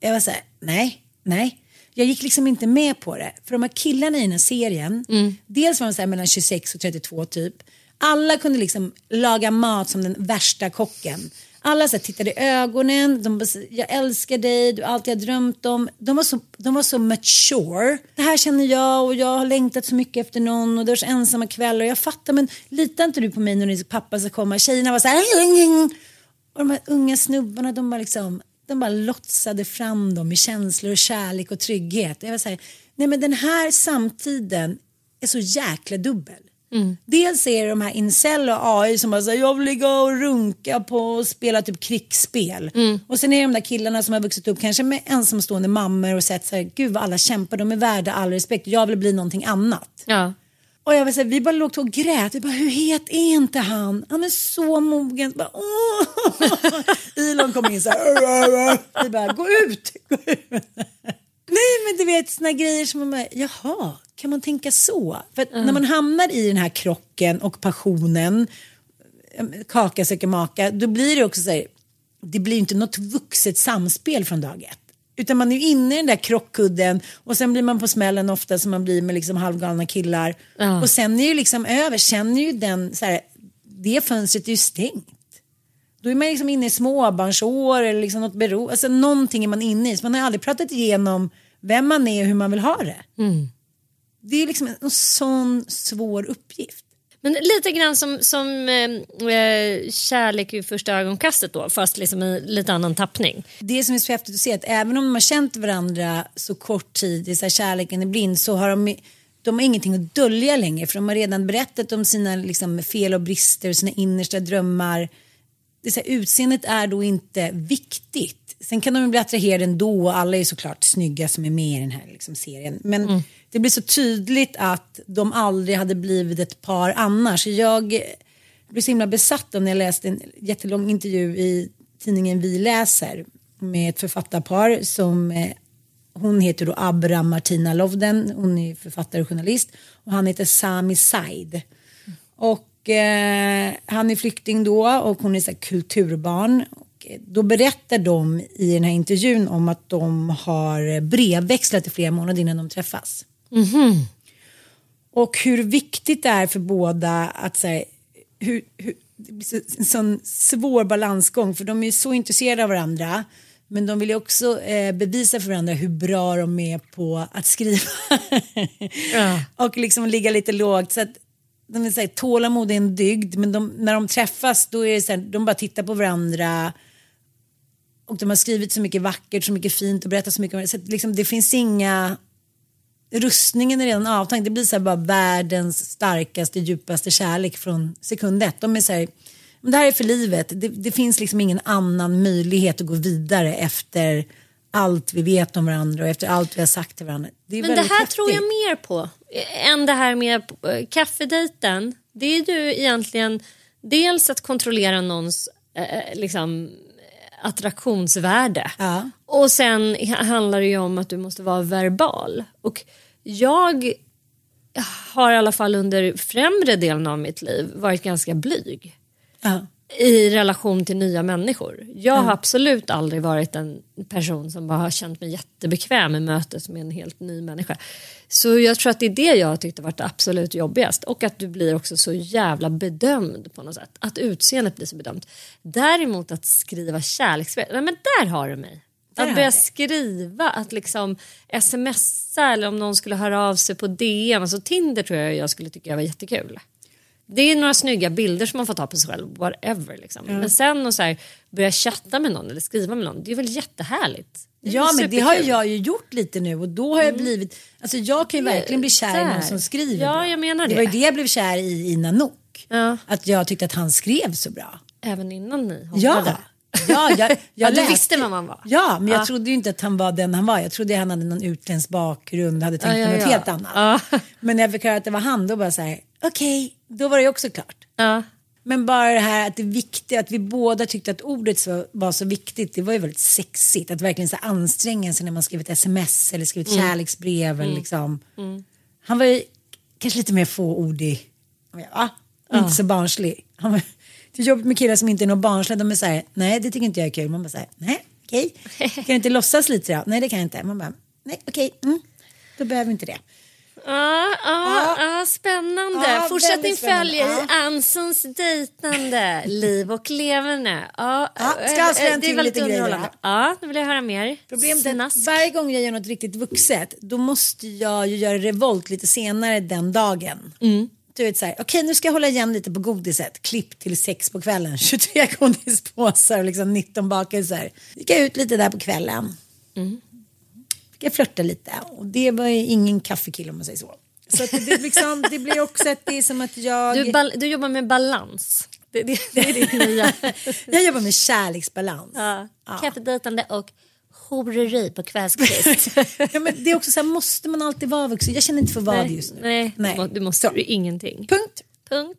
Jag var så här, nej, nej. Jag gick liksom inte med på det. För de här killarna i den här serien, dels var de så här mellan 26 och 32 typ. Alla kunde liksom laga mat som den värsta kocken. Alla så här, tittade i ögonen, de bara, jag älskar dig, du är allt jag drömt om. De var, så, de var så mature. Det här känner jag och jag har längtat så mycket efter någon och det var så ensamma kvällar jag fattar men litar inte du på mig när din pappa ska komma? Tjejerna var så här och de här unga snubbarna de bara liksom de bara lotsade fram dem i känslor och kärlek och trygghet. Jag var så här, nej men den här samtiden är så jäkla dubbel. Dels är det de här incel och AI som bara säger jag vill ligga och runka på och spela typ krigsspel. Och sen är det de där killarna som har vuxit upp kanske med ensamstående mammor och sett så här, gud vad alla kämpar, de är värda all respekt, jag vill bli någonting annat. Ja. Och jag vill säga, vi bara låg och grät. Vi bara, hur het är inte han? Han är så mogen. Bara. [laughs] Elon kom in så här. [laughs] Vi bara, gå ut, gå ut. [laughs] Nej men du vet såna grejer som man bara, jaha, kan man tänka så? För att när man hamnar i den här krocken och passionen, kaka söker maka, då blir det också så här, det blir inte något vuxet samspel från dag ett. Utan man är ju inne i den där krockkudden och sen blir man på smällen ofta som man blir med liksom halvgalna killar. Ja. Och sen är ju liksom över, känner ju den, så här, det fönstret är ju stängt. Då är man liksom inne i småbarnsår eller liksom något bero, alltså någonting är man inne i. Så man har aldrig pratat igenom vem man är och hur man vill ha det. Det är liksom en sån svår uppgift. Men lite grann som, som eh, eh, kärlek vid första ögonkastet då, fast liksom i lite annan tappning. Det som är så häftigt att se att även om de har känt varandra så kort tid, är så här, kärleken är blind, så har de, de har ingenting att dölja längre för de har redan berättat om sina liksom, fel och brister sina innersta drömmar. Det är så här, utseendet är då inte viktigt. Sen kan de bli attraherade ändå och alla är såklart snygga som är med i den här liksom, serien. Men det blir så tydligt att de aldrig hade blivit ett par annars. Jag blev så himla besatt av när jag läste en jättelång intervju i tidningen Vi läser med ett författarpar som eh, hon heter då Abra Martina Lovden, hon är författare och journalist och han heter Sami Said. Och eh, han är flykting då och hon är så här kulturbarn. Och eh, då berättar de i den här intervjun om att de har brevväxlat i flera månader innan de träffas. Och hur viktigt det är för båda att säga hur, hur, så, en sån svår balansgång för de är så intresserade av varandra men de vill ju också eh, bevisa för varandra hur bra de är på att skriva. [laughs] Och liksom ligga lite lågt så att de vill säga tålamod är en dygd men de, när de träffas då är det så här, de bara tittar på varandra. Och de har skrivit så mycket vackert, så mycket fint och berättat så mycket. Så att liksom, det finns inga rustningen är redan avtänkt. Det blir så bara världens starkaste, djupaste kärlek från sekund ett. De är så här, det här är för livet. Det, det finns liksom ingen annan möjlighet att gå vidare efter allt vi vet om varandra och efter allt vi har sagt till varandra. Det Men det här häftigt. tror jag mer på eh, än det här med eh, kaffedejten. Det är ju egentligen dels att kontrollera någons eh, liksom, attraktionsvärde. Och sen ha- handlar det ju om att du måste vara verbal. Och jag har i alla fall under främre delen av mitt liv varit ganska blyg Ja. I relation till nya människor. Jag har absolut aldrig varit en person som bara har känt mig jättebekväm i mötet med en helt ny människa. Så jag tror att det är det jag har tyckt har varit absolut jobbigast. Och att du blir också så jävla bedömd på något sätt. Att utseendet blir så bedömt. Däremot att skriva kärleksbrev, nej men där har du mig. Där Att börja skriva, att liksom smsa eller om någon skulle höra av sig på DM. Alltså Tinder tror jag jag skulle tycka var jättekul. Det är några snygga bilder som man får ta på sig själv, whatever. Liksom. Ja. Men sen att så här, börja chatta med någon eller skriva med någon, det är väl jättehärligt. Det Ja men det har jag ju gjort lite nu och då har jag blivit, alltså jag kan ju verkligen bli kär i någon som skriver Ja, bra. jag menar Det det. var ju det jag blev kär i i Nanook. Att jag tyckte att han skrev så bra. Även innan ni Ja, hånglade. ja, jag, jag [laughs] Ja, du visste vem man var. Ja, men jag Ja. trodde ju inte att han var den han var. Jag trodde han hade någon utländsk bakgrund, hade tänkt Ja, ja, på något ja. helt annat. Men när jag fick höra att det var han, då bara så här, okej, då var det också klart. Men bara det här att det är viktigt, att vi båda tyckte att ordet så, var så viktigt, det var ju väldigt sexigt. Att verkligen så här anstränga sig när man skrivit sms eller skrivit Mm. kärleksbrev. Eller Mm. liksom. Mm. Han var ju kanske lite mer fåordig. Va? Ja. Inte så barnslig. Han var, det är jobbigt med killar som inte är någon barnsliga. De är så här, nej det tycker inte jag är kul. Man bara säger, nej okej. [laughs] Kan du inte låtsas lite då? Nej det kan jag inte. Man bara, nej okej. Mm. Då behöver vi inte det. Ja, ja, ja, spännande. Ja, Fortsätt din följe i Ansons dejtande, liv och leverne. Ja, eh, ska avslöja en eh, är till lite grejer. Ja, nu vill jag höra mer. Problemet är varje gång jag gör något riktigt vuxet då måste jag ju göra revolt lite senare den dagen. Mm. Du vet såhär, okej nu ska jag hålla igen lite på godiset. Klipp till sex på kvällen. [laughs] 23 godispåsar och liksom 19 bakelser. Gick jag ut lite där på kvällen. Mm. Jag flörta lite. Och det var ingen kaffekille om man säger så. Så det, liksom, det blir också att det är som att jag... Du, bal- du jobbar med balans. Det, det, det är ditt nya. [laughs] jag jobbar med kärleksbalans. Ja. Kaffedejtande och horeri på kvällskvist. [laughs] ja, men det är också så här, måste man alltid vara vuxen? Jag känner inte för vad Nej, just nu. nej, Nej. Du, må, du måste du ingenting. Punkt. Punkt.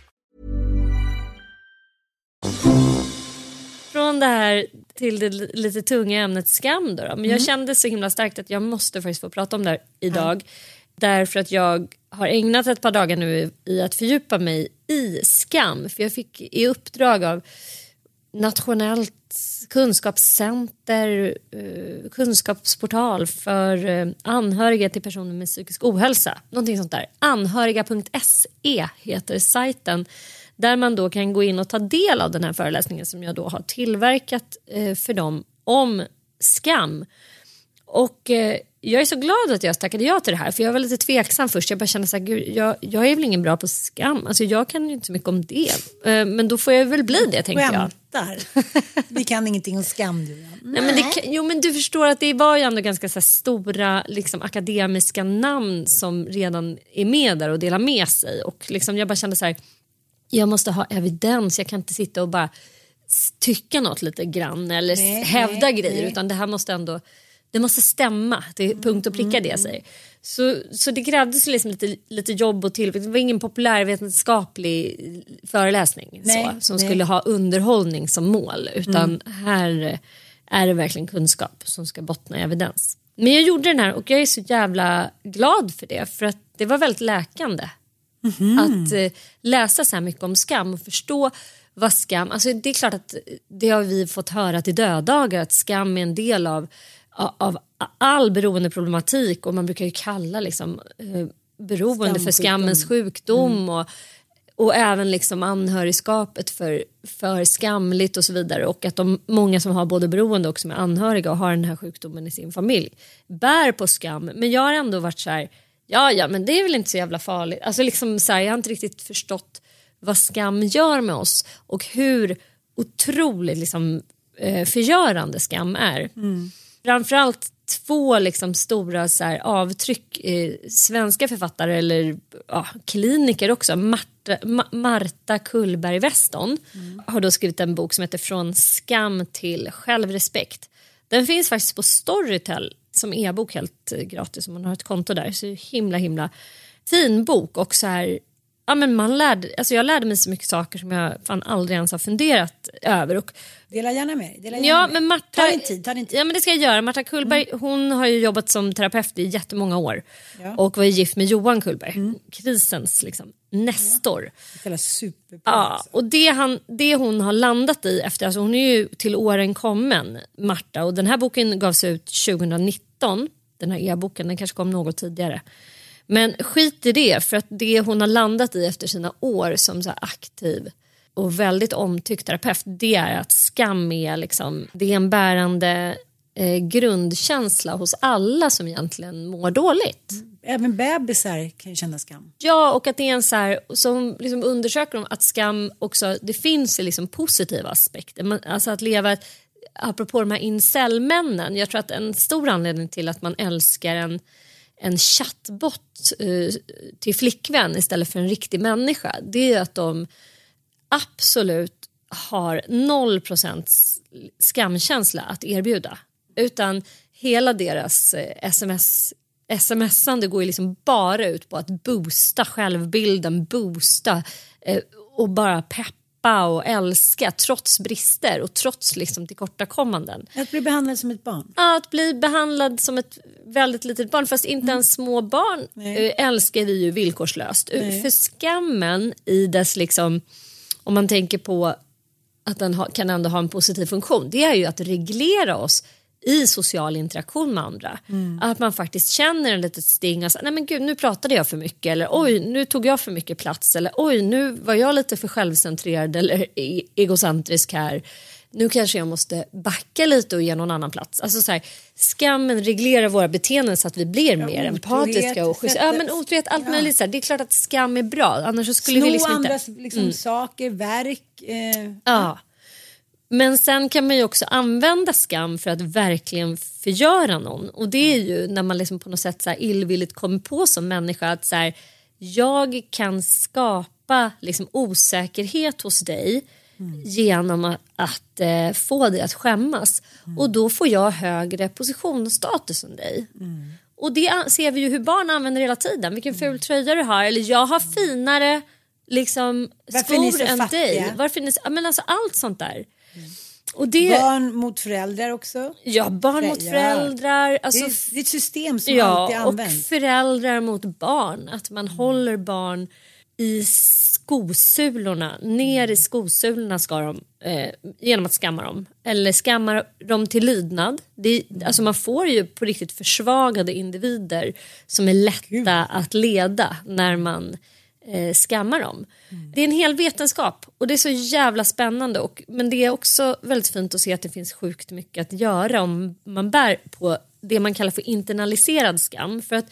Från det här till det lite tunga ämnet skam då. då. Men jag kände så himla starkt att jag måste faktiskt få prata om det här idag. Därför att jag har ägnat ett par dagar nu i att fördjupa mig i skam. För jag fick i uppdrag av Nationellt kunskapscenter, eh, kunskapsportal för eh, anhöriga till personer med psykisk ohälsa. Någonting sånt där. Anhöriga.se heter sajten där man då kan gå in och ta del av den här föreläsningen som jag då har tillverkat eh, för dem om skam. Och eh, jag är så glad att jag tackade ja till det här för jag var lite tveksam först. Jag bara kände så här, gud, jag, jag är väl ingen bra på skam. Alltså jag kan ju inte så mycket om det. Eh, men då får jag väl bli det tänkte jag. Skämtar. [laughs] Vi kan ingenting om skam du. Nej, men det, jo men du förstår att det var ju ändå ganska så stora liksom, akademiska namn som redan är med där och delar med sig. Och liksom, jag bara kände så här, jag måste ha evidens, jag kan inte sitta och bara tycka något lite grann eller Nej, hävda nej, grejer nej. utan det här måste ändå det måste stämma till punkt och pricka det jag säger. Så, så det krävdes liksom lite, lite jobb och till. Det var ingen populärvetenskaplig föreläsning så, som skulle ha underhållning som mål. Utan Mm. här är det verkligen kunskap som ska bottna i evidens. Men jag gjorde den här och jag är så jävla glad för det. För att det var väldigt läkande. Mhm. Att eh, läsa så här mycket om skam och förstå vad skam... Alltså det är klart att det har vi fått höra till döddagar att skam är en del av, av all beroendeproblematik och man brukar ju kalla liksom, eh, beroende för skammens sjukdom. Och, och även liksom anhörigskapet för, för skamligt och så vidare. Och att de många som har både beroende och som är anhöriga och har den här sjukdomen i sin familj bär på skam. Men jag har ändå varit så här, ja ja men det är väl inte så jävla farligt. Alltså liksom så här, jag har inte riktigt förstått vad skam gör med oss och hur otroligt liksom, eh, förgörande skam är. Framförallt två liksom stora så här, avtryck. Eh, svenska författare eller ja, kliniker också. Marta, Ma- Marta Kullberg Weston har då skrivit en bok som heter Från skam till självrespekt. Den finns faktiskt på Storytel som e-bok helt eh, gratis om man har ett konto där. Så himla himla fin bok och så här ja, men man lärde, alltså jag lärde mig så mycket saker som jag fan aldrig ens har funderat över. Och, Dela gärna med dig. Ja, med. men Marta, ta din tid. Ta din tid. Ja, men det ska jag göra. Marta Kullberg hon har ju jobbat som terapeut i jättemånga år Ja. och var gift med Johan Kullberg, krisens liksom. Jävla superbra. Ja, och det, han, det hon har landat i efter, alltså hon är ju till åren kommen, Marta, och den här boken gavs ut 2019, den här e-boken, den kanske kom något tidigare. Men skit i det, för att det hon har landat i efter sina år som så aktiv och väldigt omtyckt terapeut, det är att skam är, liksom, det är en bärande eh, grundkänsla hos alla som egentligen mår dåligt. Även bebisar kan ju känna skam. Ja, och att det är en så här, som liksom undersöker om att skam också, det finns liksom positiva aspekter. Man, alltså att leva, ett- apropå de här incellmännen, jag tror att en stor anledning till att man älskar en, en chattbot eh, till flickvän istället för en riktig människa, det är ju att de absolut har 0% skamkänsla att erbjuda. Utan hela deras eh, sms smsande går ju liksom bara ut på att boosta självbilden, boosta eh, och bara peppa och älska trots brister och trots liksom tillkortakommanden. Att bli behandlad som ett barn. Ja, att bli behandlad som ett väldigt litet barn, fast inte ens små barn eh, älskar vi ju villkorslöst. Eh, Nej. För skammen i dess, liksom, om man tänker på att den ha, kan ändå ha en positiv funktion, det är ju att reglera oss i social interaktion med andra. Att man faktiskt känner en litet sting säger, nej men gud nu pratade jag för mycket eller oj nu tog jag för mycket plats eller oj nu var jag lite för självcentrerad eller e- egocentrisk här. Nu kanske jag måste backa lite och ge någon annan plats. Alltså så här, skammen reglerar våra beteenden så att vi blir mer otrohet, empatiska och schyssta. Ja men otrohet, allt Ja. möjligt. Så här. Det är klart att skam är bra annars skulle Sno vi liksom andras inte... liksom, Mm. saker, verk. Eh, Ja. Men sen kan man ju också använda skam för att verkligen förgöra någon. Och det är ju när man liksom på något sätt så illvilligt kommer på som människa att så här, jag kan skapa liksom osäkerhet hos dig genom att, att eh, få dig att skämmas. Och då får jag högre position och status än dig. Och det ser vi ju hur barn använder hela tiden. Vilken ful tröja du har. Eller jag har finare liksom, skor än fattiga? dig. Varför är ni så, men alltså, allt sånt där. Och det, Barn mot föräldrar också. ja, barn mot föräldrar. Alltså, det, är, ett system som ja, alltid och används. föräldrar mot barn. Att man håller barn i skosulorna. Ner i skosulorna ska de eh, genom att skamma dem. Eller skamma dem till lydnad. Det, alltså man får ju på riktigt försvagade individer som är lätta att leda när man eh, skammar dem. Det är en hel vetenskap och det är så jävla spännande. Och, men det är också väldigt fint att se att det finns sjukt mycket att göra om man bär på det man kallar för internaliserad skam. För att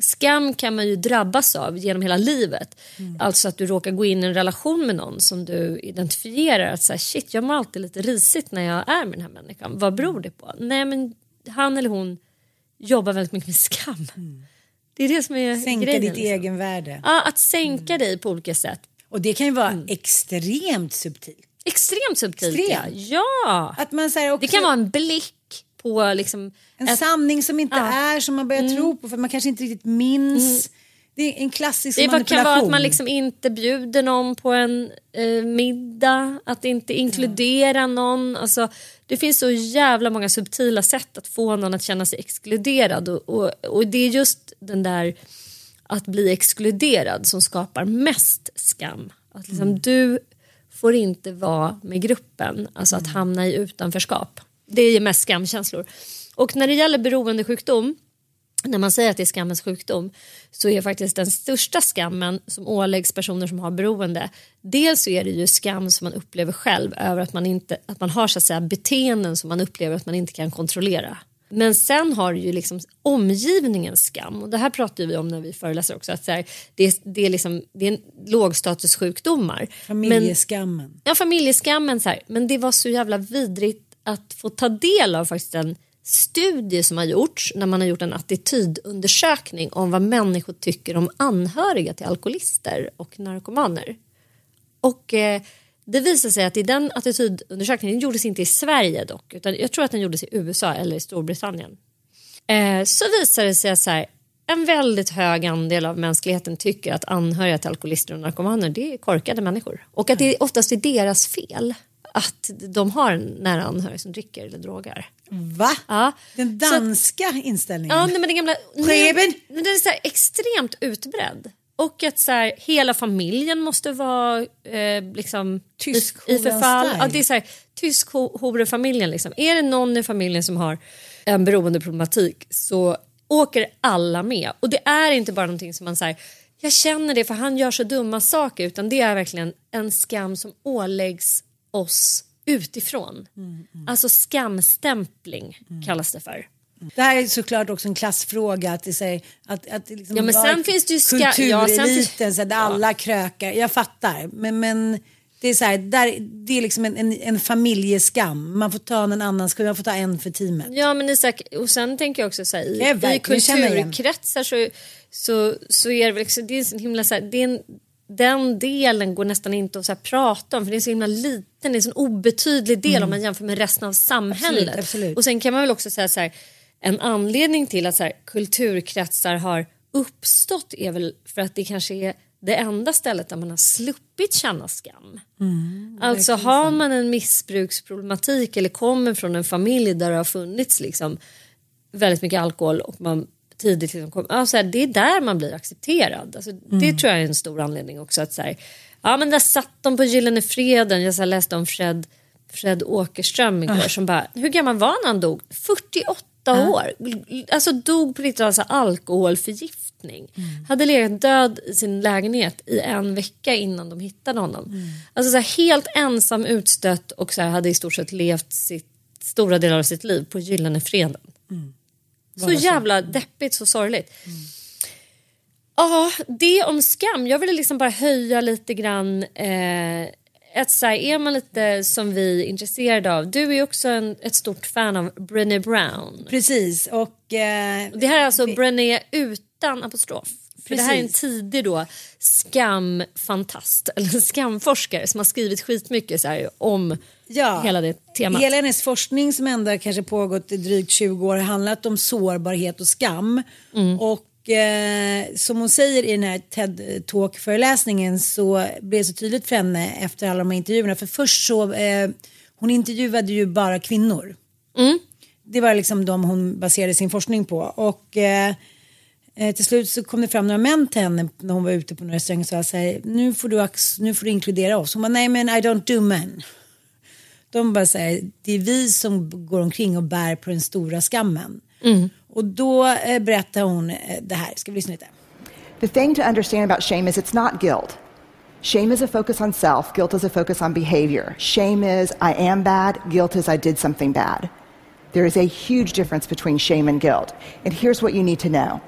skam kan man ju drabbas av genom hela livet. Alltså att du råkar gå in i en relation med någon som du identifierar att säga shit jag mår alltid lite risigt när jag är med den här människan. Vad beror det på? Nej men han eller hon jobbar väldigt mycket med skam. Det är det som är Sänka grejen. ditt liksom. egenvärde. Ja, att sänka dig på olika sätt. Och det kan ju vara Mm. extremt subtilt. Extremt subtilt Extremt. ja. ja. Att man säger också, Det kan vara en blick på liksom... en ett- sanning som inte Ja. är som man börjar Mm. tro på för man kanske inte riktigt minns. Det är en klassisk Det bara kan manipulation. vara att man liksom inte bjuder någon på en eh, middag, att inte inkludera någon. Alltså, det finns så jävla många subtila sätt att få någon att känna sig exkluderad och, och, och det är just den där att bli exkluderad som skapar mest skam. Att liksom, Du får inte vara med gruppen, alltså att hamna i utanförskap. Det ger mest skamkänslor. Och när det gäller beroendesjukdom när man säger att det är skammens sjukdom så är faktiskt den största skammen som åläggs personer som har beroende dels så är det ju skam som man upplever själv över att man, inte, att man har så att säga, beteenden som man upplever att man inte kan kontrollera. Men sen har du ju liksom omgivningens skam och det här pratar vi om när vi föreläser också att här, det, är, det, är liksom, det är lågstatussjukdomar. Men, Familjeskammen. Ja, familjeskammen. Så här. Men det var så jävla vidrigt att få ta del av faktiskt en studie som har gjorts när man har gjort en attitydundersökning om vad människor tycker om anhöriga till alkoholister och narkomaner. Och eh, det visar sig att i den attitydundersökningen, den gjordes inte i Sverige dock, utan jag tror att den gjordes i USA eller i Storbritannien. Eh, så visar det sig att så här, en väldigt hög andel av mänskligheten tycker att anhöriga till alkoholister och narkomaner det är korkade människor. Och att det oftast är deras fel att de har nära anhörig som dricker eller drogar. Va? Ja. Den danska så, inställningen? Ja, nej, men den gamla... Skeben? Den är så extremt utbredd. Och att så här, hela familjen måste vara eh, liksom, tysk i, i förfall. Ja, det är så här, tysk horefamiljen. Liksom. Är det någon i familjen som har en beroendeproblematik så åker alla med. Och det är inte bara någonting som man säger jag känner det för han gör så dumma saker utan det är verkligen en skam som åläggs oss utifrån. Mm, mm. Alltså skamstämpling mm. kallas det för. Det här är såklart också en klassfråga. Att det, säger, att, att det liksom ja, men sen finns det ju ska... kultureliten, ja, så där alla krökar. Jag fattar. Men, men det är så här, där, det är liksom en, en, en familjeskam. Man får ta en annan skam, man får ta en för teamet. Ja men Isak, och sen tänker jag också så här, i, i kulturkretsar så, så, så är det liksom, det är en himla så här, det är en, den delen går nästan inte att så prata om för det är så himla liten, det är en sån obetydlig del mm. om man jämför med resten av samhället. Absolut, absolut. Och sen kan man väl också säga så här, en anledning till att så här, kulturkretsar har uppstått är väl för att det kanske är det enda stället där man har sluppit känna skam. Mm, alltså har man en missbruksproblematik eller kommer från en familj där det har funnits liksom väldigt mycket alkohol och man tidigt liksom kom, alltså, det är där man blir accepterad. Alltså, mm. Det tror jag är en stor anledning också. att så här, Ja men där satt de på Gyllene Freden, jag så läste om Fred, Fred Åkerström igår uh. som bara, hur gammal var han dog? 48 uh. år. Alltså dog på lite alltså, alkoholförgiftning. Mm. Hade legat död i sin lägenhet i en vecka innan de hittade honom. Mm. Alltså så här, helt ensam utstött och så här, hade i stort sett levt sitt, stora delar av sitt liv på Gyllene Freden. Mm. Så jävla deppigt, så sorgligt. Mm. Ja, det om skam. Jag ville liksom bara höja lite grann eh, att så här, är man lite som vi intresserade av. Du är också en, ett stort fan av Brené Brown. Precis och... Eh, det här är alltså det... Brené utan apostrof. För det här är en tidig då skamfantast [laughs] eller skamforskare som har skrivit skitmycket så här, om ja, hela det temat. Hela hennes forskning som ändå kanske pågått i drygt 20 år har handlat om sårbarhet och skam. Mm. Och eh, som hon säger i den här TED Talk föreläsningen så blev det så tydligt för henne efter alla de här intervjuerna. För först så, eh, hon intervjuade ju bara kvinnor. Mm. Det var liksom de hon baserade sin forskning på. Och eh, Eh, till slut så kom det fram några män till henne när hon var ute på några restaurang och sa så här, nu får, du nu får du inkludera oss. Hon bara, nej men I don't do men. De bara säger, det är vi som går omkring och bär på den stora skammen. Mm. Och då eh, berättar hon eh, det här, ska vi lyssna lite? The thing to understand about shame is it's not guilt. Shame is a focus on self, guilt is a focus on behavior. Shame is I am bad, guilt is I did something bad. There is a huge difference between shame and guilt. And here's what you need to know.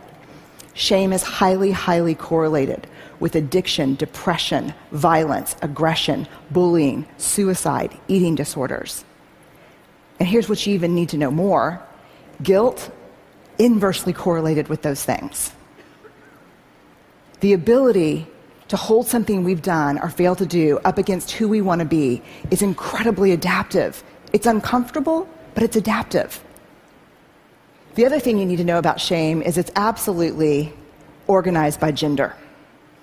Shame is highly, highly correlated with addiction, depression, violence, aggression, bullying, suicide, eating disorders. And here's what you even need to know more guilt, inversely correlated with those things. The ability to hold something we've done or failed to do up against who we want to be is incredibly adaptive. It's uncomfortable, but it's adaptive. The other thing you need to know about shame is it's absolutely organized by gender.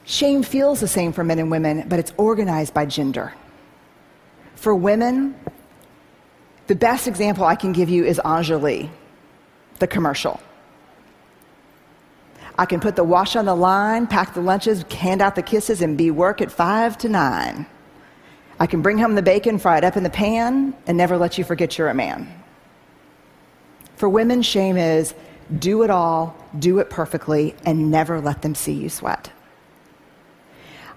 Shame feels the same for men and women, but it's organized by gender. For women, the best example I can give you is Anjali, the commercial. I can put the wash on the line, pack the lunches, hand out the kisses, and be work at five to nine. I can bring home the bacon, fry it up in the pan, and never let you forget you're a man. For women, shame is do it all, do it perfectly, and never let them see you sweat.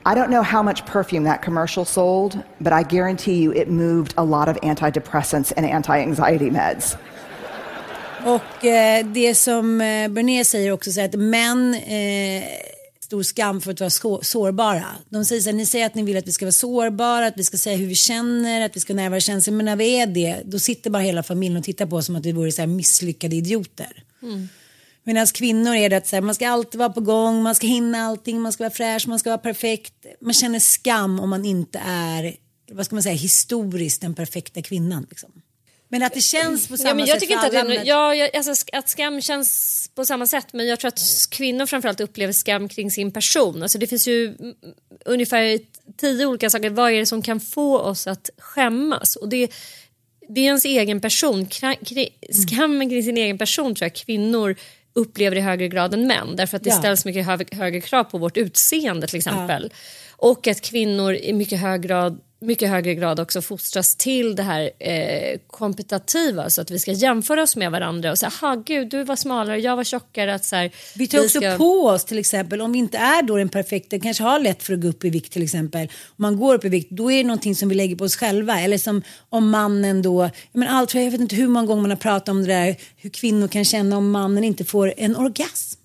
I don't know how much perfume that commercial sold, but I guarantee you it moved a lot of antidepressants and anti-anxiety meds. Och eh, det som eh, Bernier säger också att män eh, stor skam för att vara sårbara. De säger så här, ni säger att ni vill att vi ska vara sårbara, att vi ska säga hur vi känner, att vi ska närvara känslor. Men när vi är det, då sitter bara hela familjen och tittar på oss som att vi vore så här misslyckade idioter. Mm. Medan kvinnor är det att så här, man ska alltid vara på gång, man ska hinna allting, man ska vara fräsch, man ska vara perfekt. Man känner skam om man inte är, vad ska man säga, historiskt den perfekta kvinnan. Liksom. Men att det känns på samma ja, men jag sätt tycker för inte alla. att, det, ja, jag, alltså, att skam känns på samma sätt men jag tror att kvinnor framförallt upplever skam kring sin person. Alltså, det finns ju mm, ungefär tio olika saker. Vad är det som kan få oss att skämmas? Och det, det är ens egen person. Kri- Skammen kring sin egen person tror jag kvinnor upplever i högre grad än män. Därför att det Ja. ställs mycket hö- högre krav på vårt utseende till exempel. Och att kvinnor i mycket hög grad mycket högre grad också fostras till det här eh, kompetitiva så att vi ska jämföra oss med varandra och säga, ha gud du var smalare, jag var tjockare. Att, så här, Vi tar också ska- på oss till exempel, om vi inte är då den perfekta, kanske har lätt för att gå upp i vikt till exempel. Om man går upp i vikt, då är det någonting som vi lägger på oss själva. Eller som om mannen då, men allt, jag vet inte hur många gånger man har pratat om det där, hur kvinnor kan känna om mannen inte får en orgasm.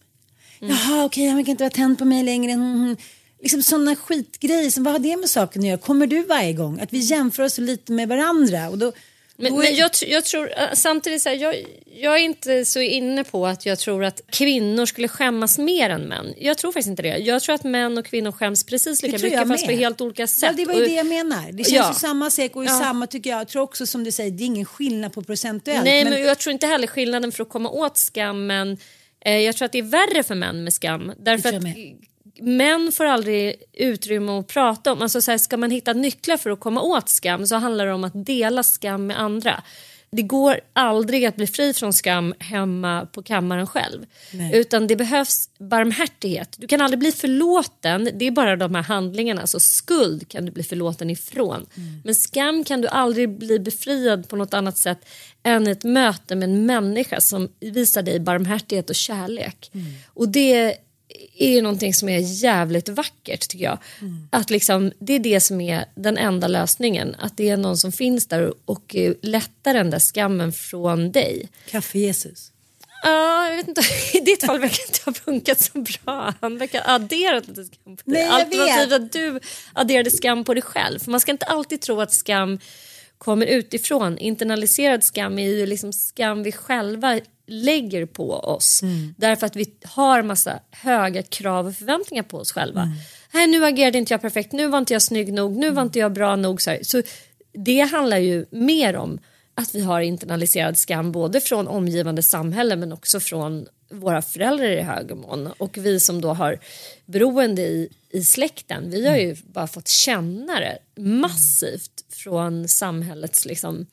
Jaha, okej, han verkar inte vara tänd på mig längre. Mm, mm. Liksom sådana skitgrejer, som, vad har det med saken att göra? Kommer du varje gång? Att vi jämför oss lite med varandra. Och då, Men, men jag, jag tror äh, samtidigt så här, jag, jag är inte så inne på att jag tror att kvinnor skulle skämmas mer än män. Jag tror faktiskt inte det. Jag tror att män och kvinnor skäms precis lika mycket fast på helt olika sätt. Ja, det var ju Och- det jag menar. Det känns Ja. ju samma sak och Ja. samma tycker jag. Jag tror också som du säger, det är ingen skillnad på procentuellt. Nej, men... jag tror inte heller skillnaden för att komma åt skammen. Eh, jag tror att det är värre för män med skam. Därför att män får aldrig utrymme att prata om. Alltså så här, ska man hitta nycklar för att komma åt skam så handlar det om att dela skam med andra. Det går aldrig att bli fri från skam hemma på kammaren själv. Nej. Utan det behövs barmhärtighet. Du kan aldrig bli förlåten, det är bara de här handlingarna. Alltså skuld kan du bli förlåten ifrån. Men skam kan du aldrig bli befriad på något annat sätt än ett möte med en människa som visar dig barmhärtighet och kärlek. Och det är ju någonting som är jävligt vackert tycker jag. Att liksom, det är det som är den enda lösningen. Att det är någon som finns där och, lättar den där skammen från dig. Kaffe-Jesus. Ja, jag vet inte. [laughs] I ditt fall verkar det inte ha funkat så bra. Han verkar ha adderat lite skam på dig. Alternativt att du adderade skam på dig själv. För man ska inte alltid tro att skam kommer utifrån. Internaliserad skam är ju liksom skam vi själva lägger på oss. Mm. Därför att vi har massa höga krav och förväntningar på oss själva. Mm. Nej, nu agerade inte jag perfekt, nu var inte jag snygg nog, nu var inte jag bra nog. Så, så det handlar ju mer om att vi har internaliserad skam både från omgivande samhälle men också från våra föräldrar i hög mån. Och vi som då har beroende i, i släkten, vi har ju bara fått känna det massivt från samhällets liksom,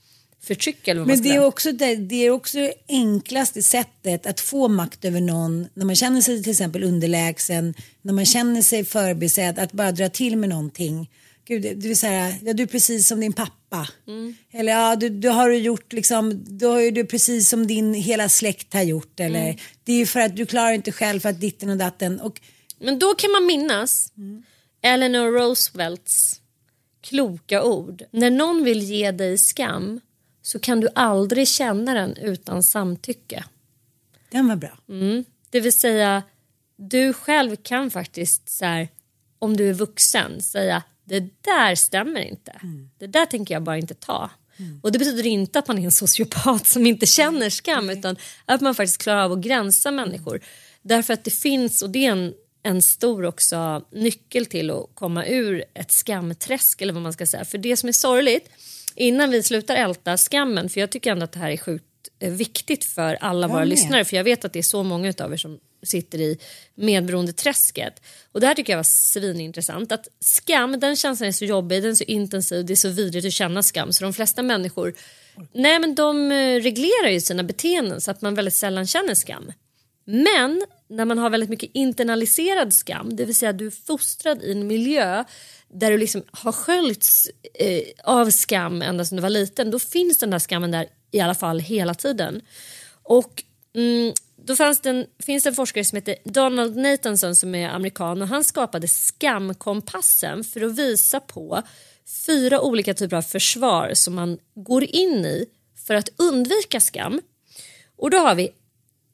förtryck. Eller vad Men det är, också det, det är också det enklaste sättet att få makt över någon när man känner sig till exempel underlägsen, när man känner sig förbisedd, att bara dra till med någonting. Gud, du, är så här, ja, du är precis som din pappa. Mm. Eller ja, du, du har du gjort liksom, du har ju du precis som din hela släkt har gjort. Eller Mm. det är ju för att du klarar inte själv för att ditten och datten. Och, Men då kan man minnas Eleanor Roosevelts kloka ord. När någon vill ge dig skam så kan du aldrig känna den utan samtycke. den var bra. Mm. Det vill säga, du själv kan faktiskt så här, om du är vuxen säga det där stämmer inte. Det där tänker jag bara inte ta. Och det betyder inte att man är en sociopat som inte känner skam utan att man faktiskt klarar av att gränsa människor. Därför att det finns, och det är en, en stor också nyckel till att komma ur ett skamträsk eller vad man ska säga. För det som är sorgligt, innan vi slutar älta skammen, för jag tycker ändå att det här är sjukt eh, viktigt för alla Jag våra med. lyssnare för jag vet att det är så många av er som sitter i medberoendeträsket. Och det här tycker jag var svinintressant. Att skam, den känslan är så jobbig, den är så intensiv, det är så vidrigt att känna skam så de flesta människor Nej men de eh, reglerar ju sina beteenden så att man väldigt sällan känner skam. Men när man har väldigt mycket internaliserad skam, det vill säga du är fostrad i en miljö där du liksom har sköljts eh, av skam ända sedan du var liten, då finns den där skammen där i alla fall hela tiden. Och mm, då fanns det en, finns det en forskare som heter Donald Nathanson som är amerikan och han skapade skamkompassen för att visa på fyra olika typer av försvar som man går in i för att undvika skam. Och då har vi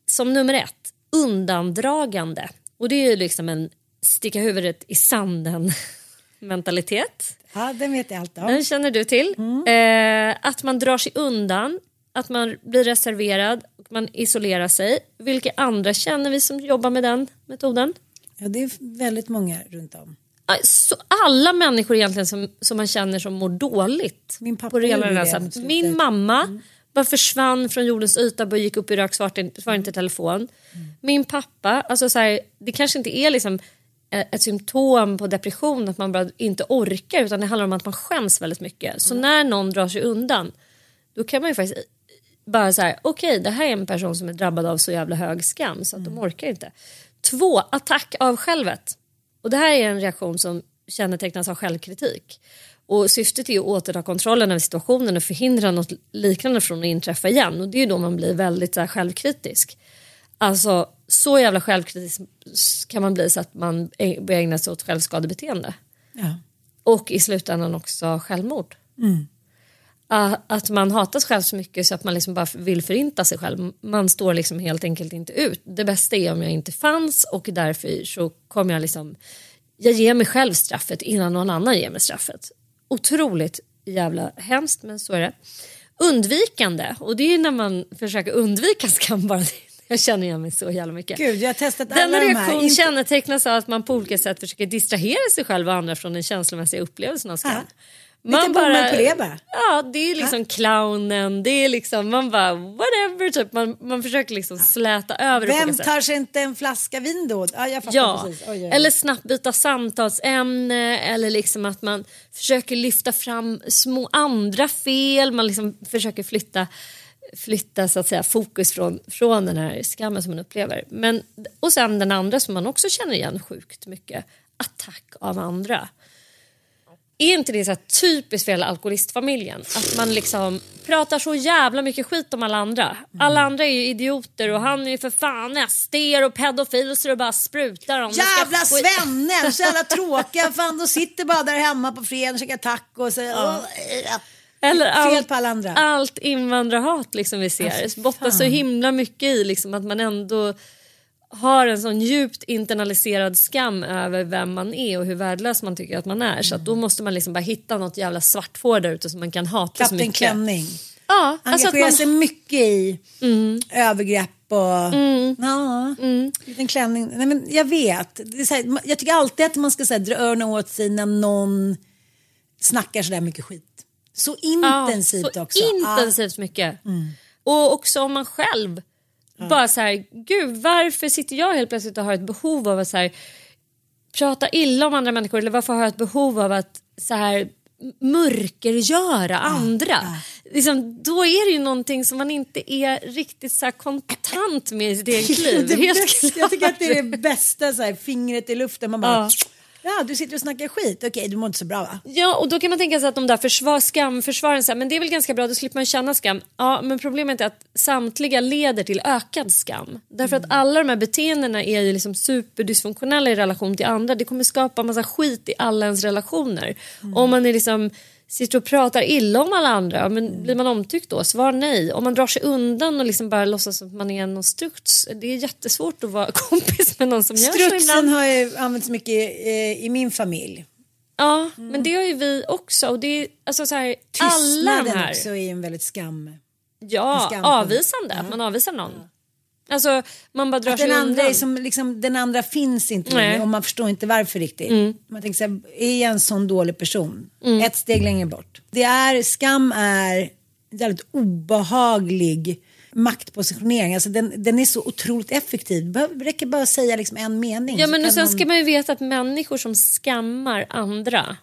som nummer ett undandragande. Och det är ju liksom en sticka huvudet i sanden [laughs] mentalitet. Ja, den vet jag allt om. Den känner du till. Eh, att man drar sig undan, att man blir reserverad och man isolerar sig. Vilka andra känner vi som jobbar med den metoden? Ja, det är väldigt många runt om. Så alla människor egentligen som, som man känner som mår dåligt. Min pappa på det ena gjorde eller det. Min mamma bara försvann från jordens yta och gick upp i rök, svarade inte, svarade inte telefon. Min pappa, alltså så här, det kanske inte är liksom ett symptom på depression att man bara inte orkar utan det handlar om att man skäms väldigt mycket. Så när någon drar sig undan då kan man ju faktiskt bara säga okej okay, det här är en person som är drabbad av så jävla hög skam så att de orkar inte. Två, attack av självet. Och det här är en reaktion som kännetecknas av självkritik. Och syftet är att återta kontrollen över situationen och förhindra något liknande från att inträffa igen. Och det är då man blir väldigt så här, självkritisk. Alltså så jävla självkritisk kan man bli så att man börjar ägna sig åt självskadebeteende. Ja. Och i slutändan också självmord. Mm. Att man hatar sig själv så mycket så att man liksom bara vill förinta sig själv. Man står liksom helt enkelt inte ut. Det bästa är om jag inte fanns och därför så kommer jag liksom jag ger mig själv straffet innan någon annan ger mig straffet. Otroligt jävla hemskt men så är det. Undvikande och det är när man försöker undvika skam bara. [laughs] [laughs] Jag känner igen mig så jävla mycket. Gud, jag har testat Denna alla de här. reaktion Inte- kännetecknas av att man på olika sätt försöker distrahera sig själv och andra från den känslomässiga upplevelsen av skam. Ja. Lite bomull på det bara. Ja, det är liksom clownen, det är liksom, man bara whatever typ. Man, man försöker liksom släta över Vem tar sig inte en flaska vin då? Ja, fattar Ja, precis. Oj, oj, oj. eller snabbt byta samtalsämne eller liksom att man försöker lyfta fram små andra fel. Man liksom försöker flytta, flytta så att säga, fokus från, från den här skammen som man upplever. Men, och sen den andra som man också känner igen sjukt mycket, attack av andra. Är inte det så typiskt för hela alkoholistfamiljen? Att man liksom pratar så jävla mycket skit om alla andra. Alla andra är ju idioter och han är ju för fan SD och pedofil så det bara sprutar om. Ska Jävla skit- svenne, så jävla [laughs] tråkiga. Fan, de sitter bara där hemma på fredagen och käkar taco och Ja. "Åh, Eller Fel allt, alla andra. allt invandrarhat liksom vi ser. Fy Bottnar så himla mycket i liksom att man ändå har en sån djupt internaliserad skam över vem man är och hur värdelös man tycker att man är. Så att då måste man liksom bara hitta något jävla svartfår där ute som man kan hata så Kapten mycket. Klänning. Ja, alltså Engagerar man... sig mycket i övergrepp och... Mm. Ja, liten klänning. Nej, men jag vet. Så här, jag tycker alltid att man ska så här, dra öronen åt sig när någon snackar sådär mycket skit. Så intensivt ja, också. så Ja. intensivt mycket. Och också om man själv bara så här, gud varför sitter jag helt plötsligt och har ett behov av att så här, prata illa om andra människor eller varför har jag ett behov av att så här mörkergöra andra. Liksom, då är det ju någonting som man inte är riktigt så här kontant med i sitt eget [laughs] liv. det bästa, jag tycker att det är det bästa, så här, fingret i luften. Man bara, Ja. Ja. du sitter och snackar skit. Okej, du mår inte så bra va? Ja, och då kan man tänka sig att de där försvar, skamförsvaren, här, men det är väl ganska bra, då slipper man känna skam. Ja, men problemet är att samtliga leder till ökad skam. Därför att alla de här beteendena är ju liksom superdysfunktionella i relation till andra. Det kommer skapa massa skit i alla ens relationer. Om man är liksom sitter och pratar illa om alla andra, ja, men blir man omtyckt då? Svar nej. Om man drar sig undan och liksom bara låtsas att man är någon struts, det är jättesvårt att vara [laughs] kompis med någon som gör så. Strutsen har ju använts mycket i, i min familj. Ja, men det har ju vi också. Och det är, alltså så här, alla de Tystnaden här. också är en väldigt skam. En Ja, skam. avvisande. Att man avvisar någon. Alltså man bara drar Att sig den andra, undan. som, liksom, den andra finns inte längre och man förstår inte varför riktigt. Mm. Man tänker så här, är jag en sån dålig person? Mm. Ett steg längre bort. Det är, skam är en väldigt obehaglig maktpositionering. Alltså den, den är så otroligt effektiv. Det räcker bara att säga liksom en mening. Ja men och sen någon- ska man ju veta att människor som skammar andra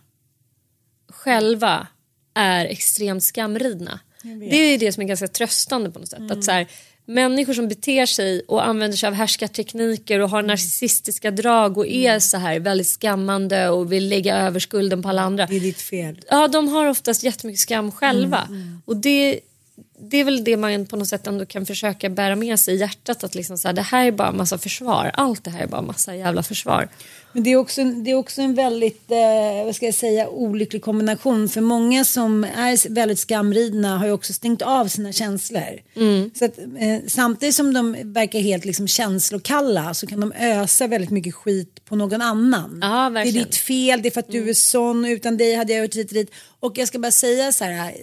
själva är extremt skamridna. Det är det som är ganska tröstande på något sätt. Mm. Att så här, människor som beter sig och använder sig av härskartekniker och Mm. har narcissistiska drag och är så här väldigt skammande och vill lägga över skulden på alla andra. Det är ditt fel. Ja, de har oftast jättemycket skam själva. Mm, Och det, det är väl det man på något sätt ändå kan försöka bära med sig i hjärtat. Att liksom så här, det här är bara massa försvar. Allt det här är bara massa jävla försvar. Men det är också, det är också en väldigt, eh, vad ska jag säga, olycklig kombination. För många som är väldigt skamridna har ju också stängt av sina känslor. Mm. Så att, eh, samtidigt som de verkar helt liksom känslokalla så kan de ösa väldigt mycket skit på någon annan. Ja, det är. Mm. ditt fel, det är för att du är sån, utan dig hade jag gjort hit och dit. Och jag ska bara säga så här,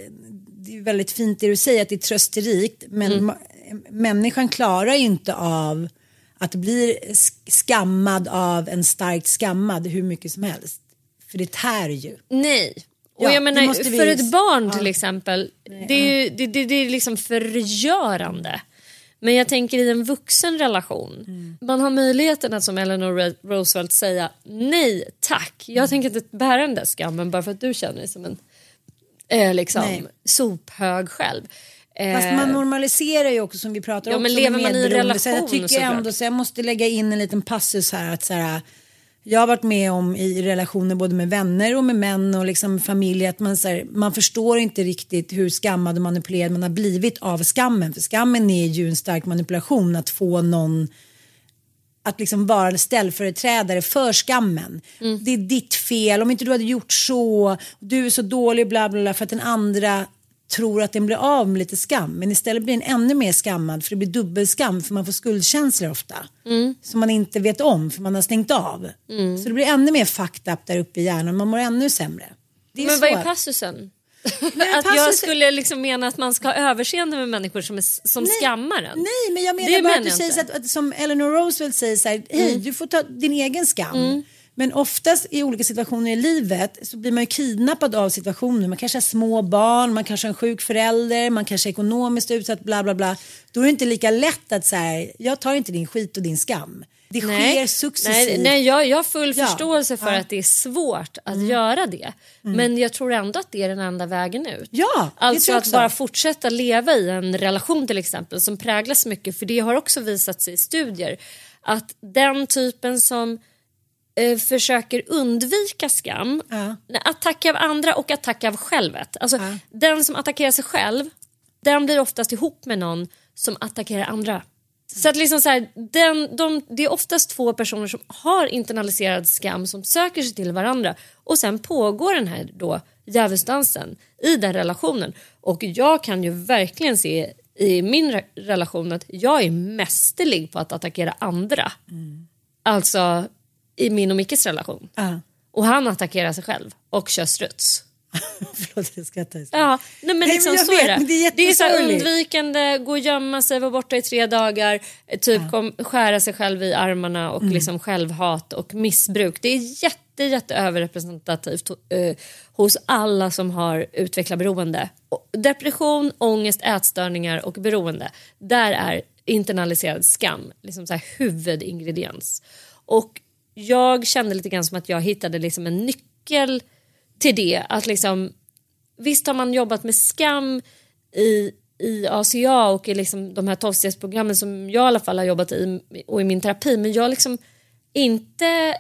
det är väldigt fint det du säger att det är trösterikt, men Mm. människan klarar ju inte av att bli sk- skammad av en starkt skammad hur mycket som helst. För det tär ju. Nej. Och Ja, jag menar, vi- för ett barn ja. till exempel, det är ju det, det, det är liksom förgörande. Men jag tänker i en vuxen relation, Mm. man har möjligheten att som Eleanor Ro- Roosevelt säga nej tack. Jag Mm. tänker inte bära den där skammen bara för att du känner dig som en eh, liksom, Nej. sophög själv. Fast Eh, man normaliserar ju också som vi pratar Ja, också men om lever man i medberoende. Så jag relation tycker såklart. ändå så jag måste lägga in en liten passus här att så här, jag har varit med om i relationer både med vänner och med män och liksom familj att man, så här, man förstår inte riktigt hur skammad och manipulerad man har blivit av skammen. För skammen är ju en stark manipulation att få någon att liksom vara ställföreträdare för skammen. Mm. Det är ditt fel, om inte du hade gjort så, du är så dålig bla bla bla för att den andra tror att den blir av med lite skam. Men istället blir den ännu mer skammad för det blir dubbelskam för man får skuldkänslor ofta. Mm. Som man inte vet om för man har stängt av. Mm. Så det blir ännu mer fucked up där uppe i hjärnan, man mår ännu sämre. Men vad är svårt. passusen? Att jag skulle liksom mena att man ska ha överseende med människor som, är, som skammar en. Nej, men jag Det menar bara att menar du jag säger att, att som Eleanor Roosevelt säger så här, hej Mm. du får ta din egen skam. Mm. Men oftast i olika situationer i livet så blir man ju kidnappad av situationer. Man kanske har små barn, man kanske har en sjuk förälder, man kanske är ekonomiskt utsatt, bla bla bla. Då är det inte lika lätt att säga, jag tar inte din skit och din skam. Det sker successivt. Nej, nej jag, jag har full Ja, förståelse för ja. Mm. att det är svårt att göra det. Men jag tror ändå att det är den enda vägen ut. Ja, Alltså att bara fortsätta leva i en relation till exempel som präglas mycket. För det har också visat sig i studier att den typen som eh, försöker undvika skam, nej, attack av andra och attack av självet. Alltså den som attackerar sig själv, den blir oftast ihop med någon som attackerar andra. Så att liksom så här, den, de, det är oftast två personer som har internaliserad skam som söker sig till varandra och sen pågår den här då djävulsdansen i den relationen. Och jag kan ju verkligen se i min re- relation att jag är mästerlig på att attackera andra. Alltså i min och Mickes relation. Ja. Och han attackerar sig själv och kör struts. [laughs] Förlåt, jag skrattar. Ja, nej men Nej, liksom men så vet, är det. det är det är så undvikande, gå och gömma sig, vara borta i tre dagar, typ kom, skära sig själv i armarna och Mm. liksom självhat och missbruk. Det är jätte, jätte överrepresentativt eh, hos alla som har utvecklat beroende. Depression, ångest, ätstörningar och beroende. Där är internaliserad skam liksom så här huvudingrediens. Och jag kände lite grann som att jag hittade liksom en nyckel till det. Att liksom, visst har man jobbat med skam i, i ACA och i liksom de här tolvstegsprogrammen som jag i alla fall har jobbat i och i min terapi men jag har liksom inte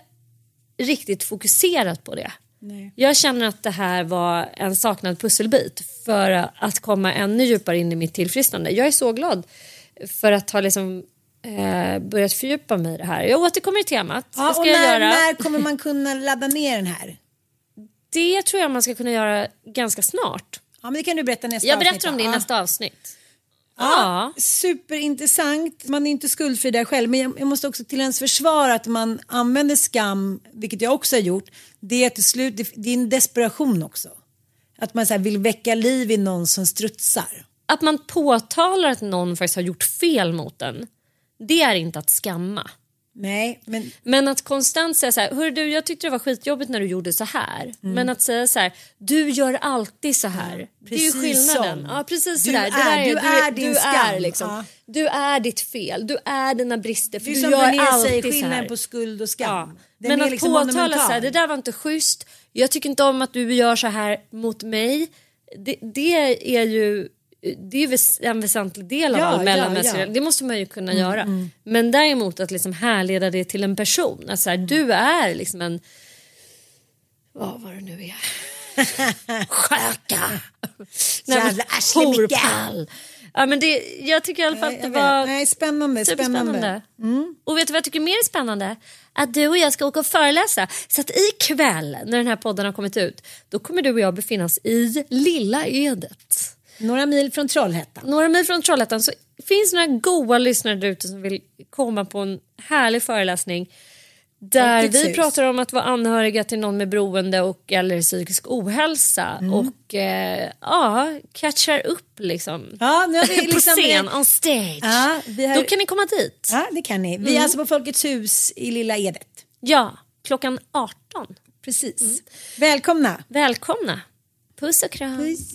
riktigt fokuserat på det. Nej. Jag känner att det här var en saknad pusselbit för att komma ännu djupare in i mitt tillfrisknande. Jag är så glad för att ha liksom, eh, börjat fördjupa mig i det här. Jag återkommer till temat. Ja, och när, när kommer man kunna ladda ner den här? [laughs] Det tror jag man ska kunna göra ganska snart. Ja, men det kan du berätta nästa Jag avsnitt, berättar om det i ja. nästa avsnitt. Ja, superintressant. Man är inte skuldfri där själv. Men jag, jag måste också till ens försvar att man använder skam, vilket jag också har gjort. Det är till slut, det, det är en desperation också. Att man så vill väcka liv i någon som strutsar. Att man påtalar att någon faktiskt har gjort fel mot en, det är inte att skamma. Nej, men... Men att konstant säga så här, hörru du jag tyckte det var skitjobbigt när du gjorde så här. Mm. Men att säga så här, du gör alltid så här. det är ju skillnaden. som. Ja precis Du sådär. är- du är du, din du skam. är liksom. Ja. Du är ditt fel, du är dina brister. För Det är du som gör alltid säger, skillnaden på skuld och skam. Ja. Den Men är att liksom påtala så här, det där var inte schysst. Jag tycker inte om att du gör så här mot mig. Det, det är ju det är en väsentlig del av Ja, all ja, mellanmänsklig ja. Det måste man ju kunna Mm, göra. mm. Men däremot att liksom härleda det till en person. Att så här, du är liksom en... Vad var det nu är. [laughs] Sköka. Jävla arsle. Ja, men det, jag tycker i alla fall att det var Nej, spännande, spännande. Mm. Och vet du vad jag tycker mer är spännande? Att du och jag ska åka och föreläsa. Så att ikväll när den här podden har kommit ut då kommer du och jag befinna oss i Lilla Edet. Några mil från Trollhättan. Några mil från Trollhättan så finns några goa lyssnare där ute som vill komma på en härlig föreläsning där vi pratar om att vara anhöriga till någon med beroende och eller psykisk ohälsa Mm. och eh, ja, catchar upp liksom. Ja, nu har vi [laughs] på liksom- scen, on stage. Ja, har- Då kan ni komma dit. Ja, det kan ni. Vi är Mm. alltså på Folkets hus i Lilla Edet. Ja, klockan 18. Precis. Välkomna. Välkomna. Puss och kram. Puss.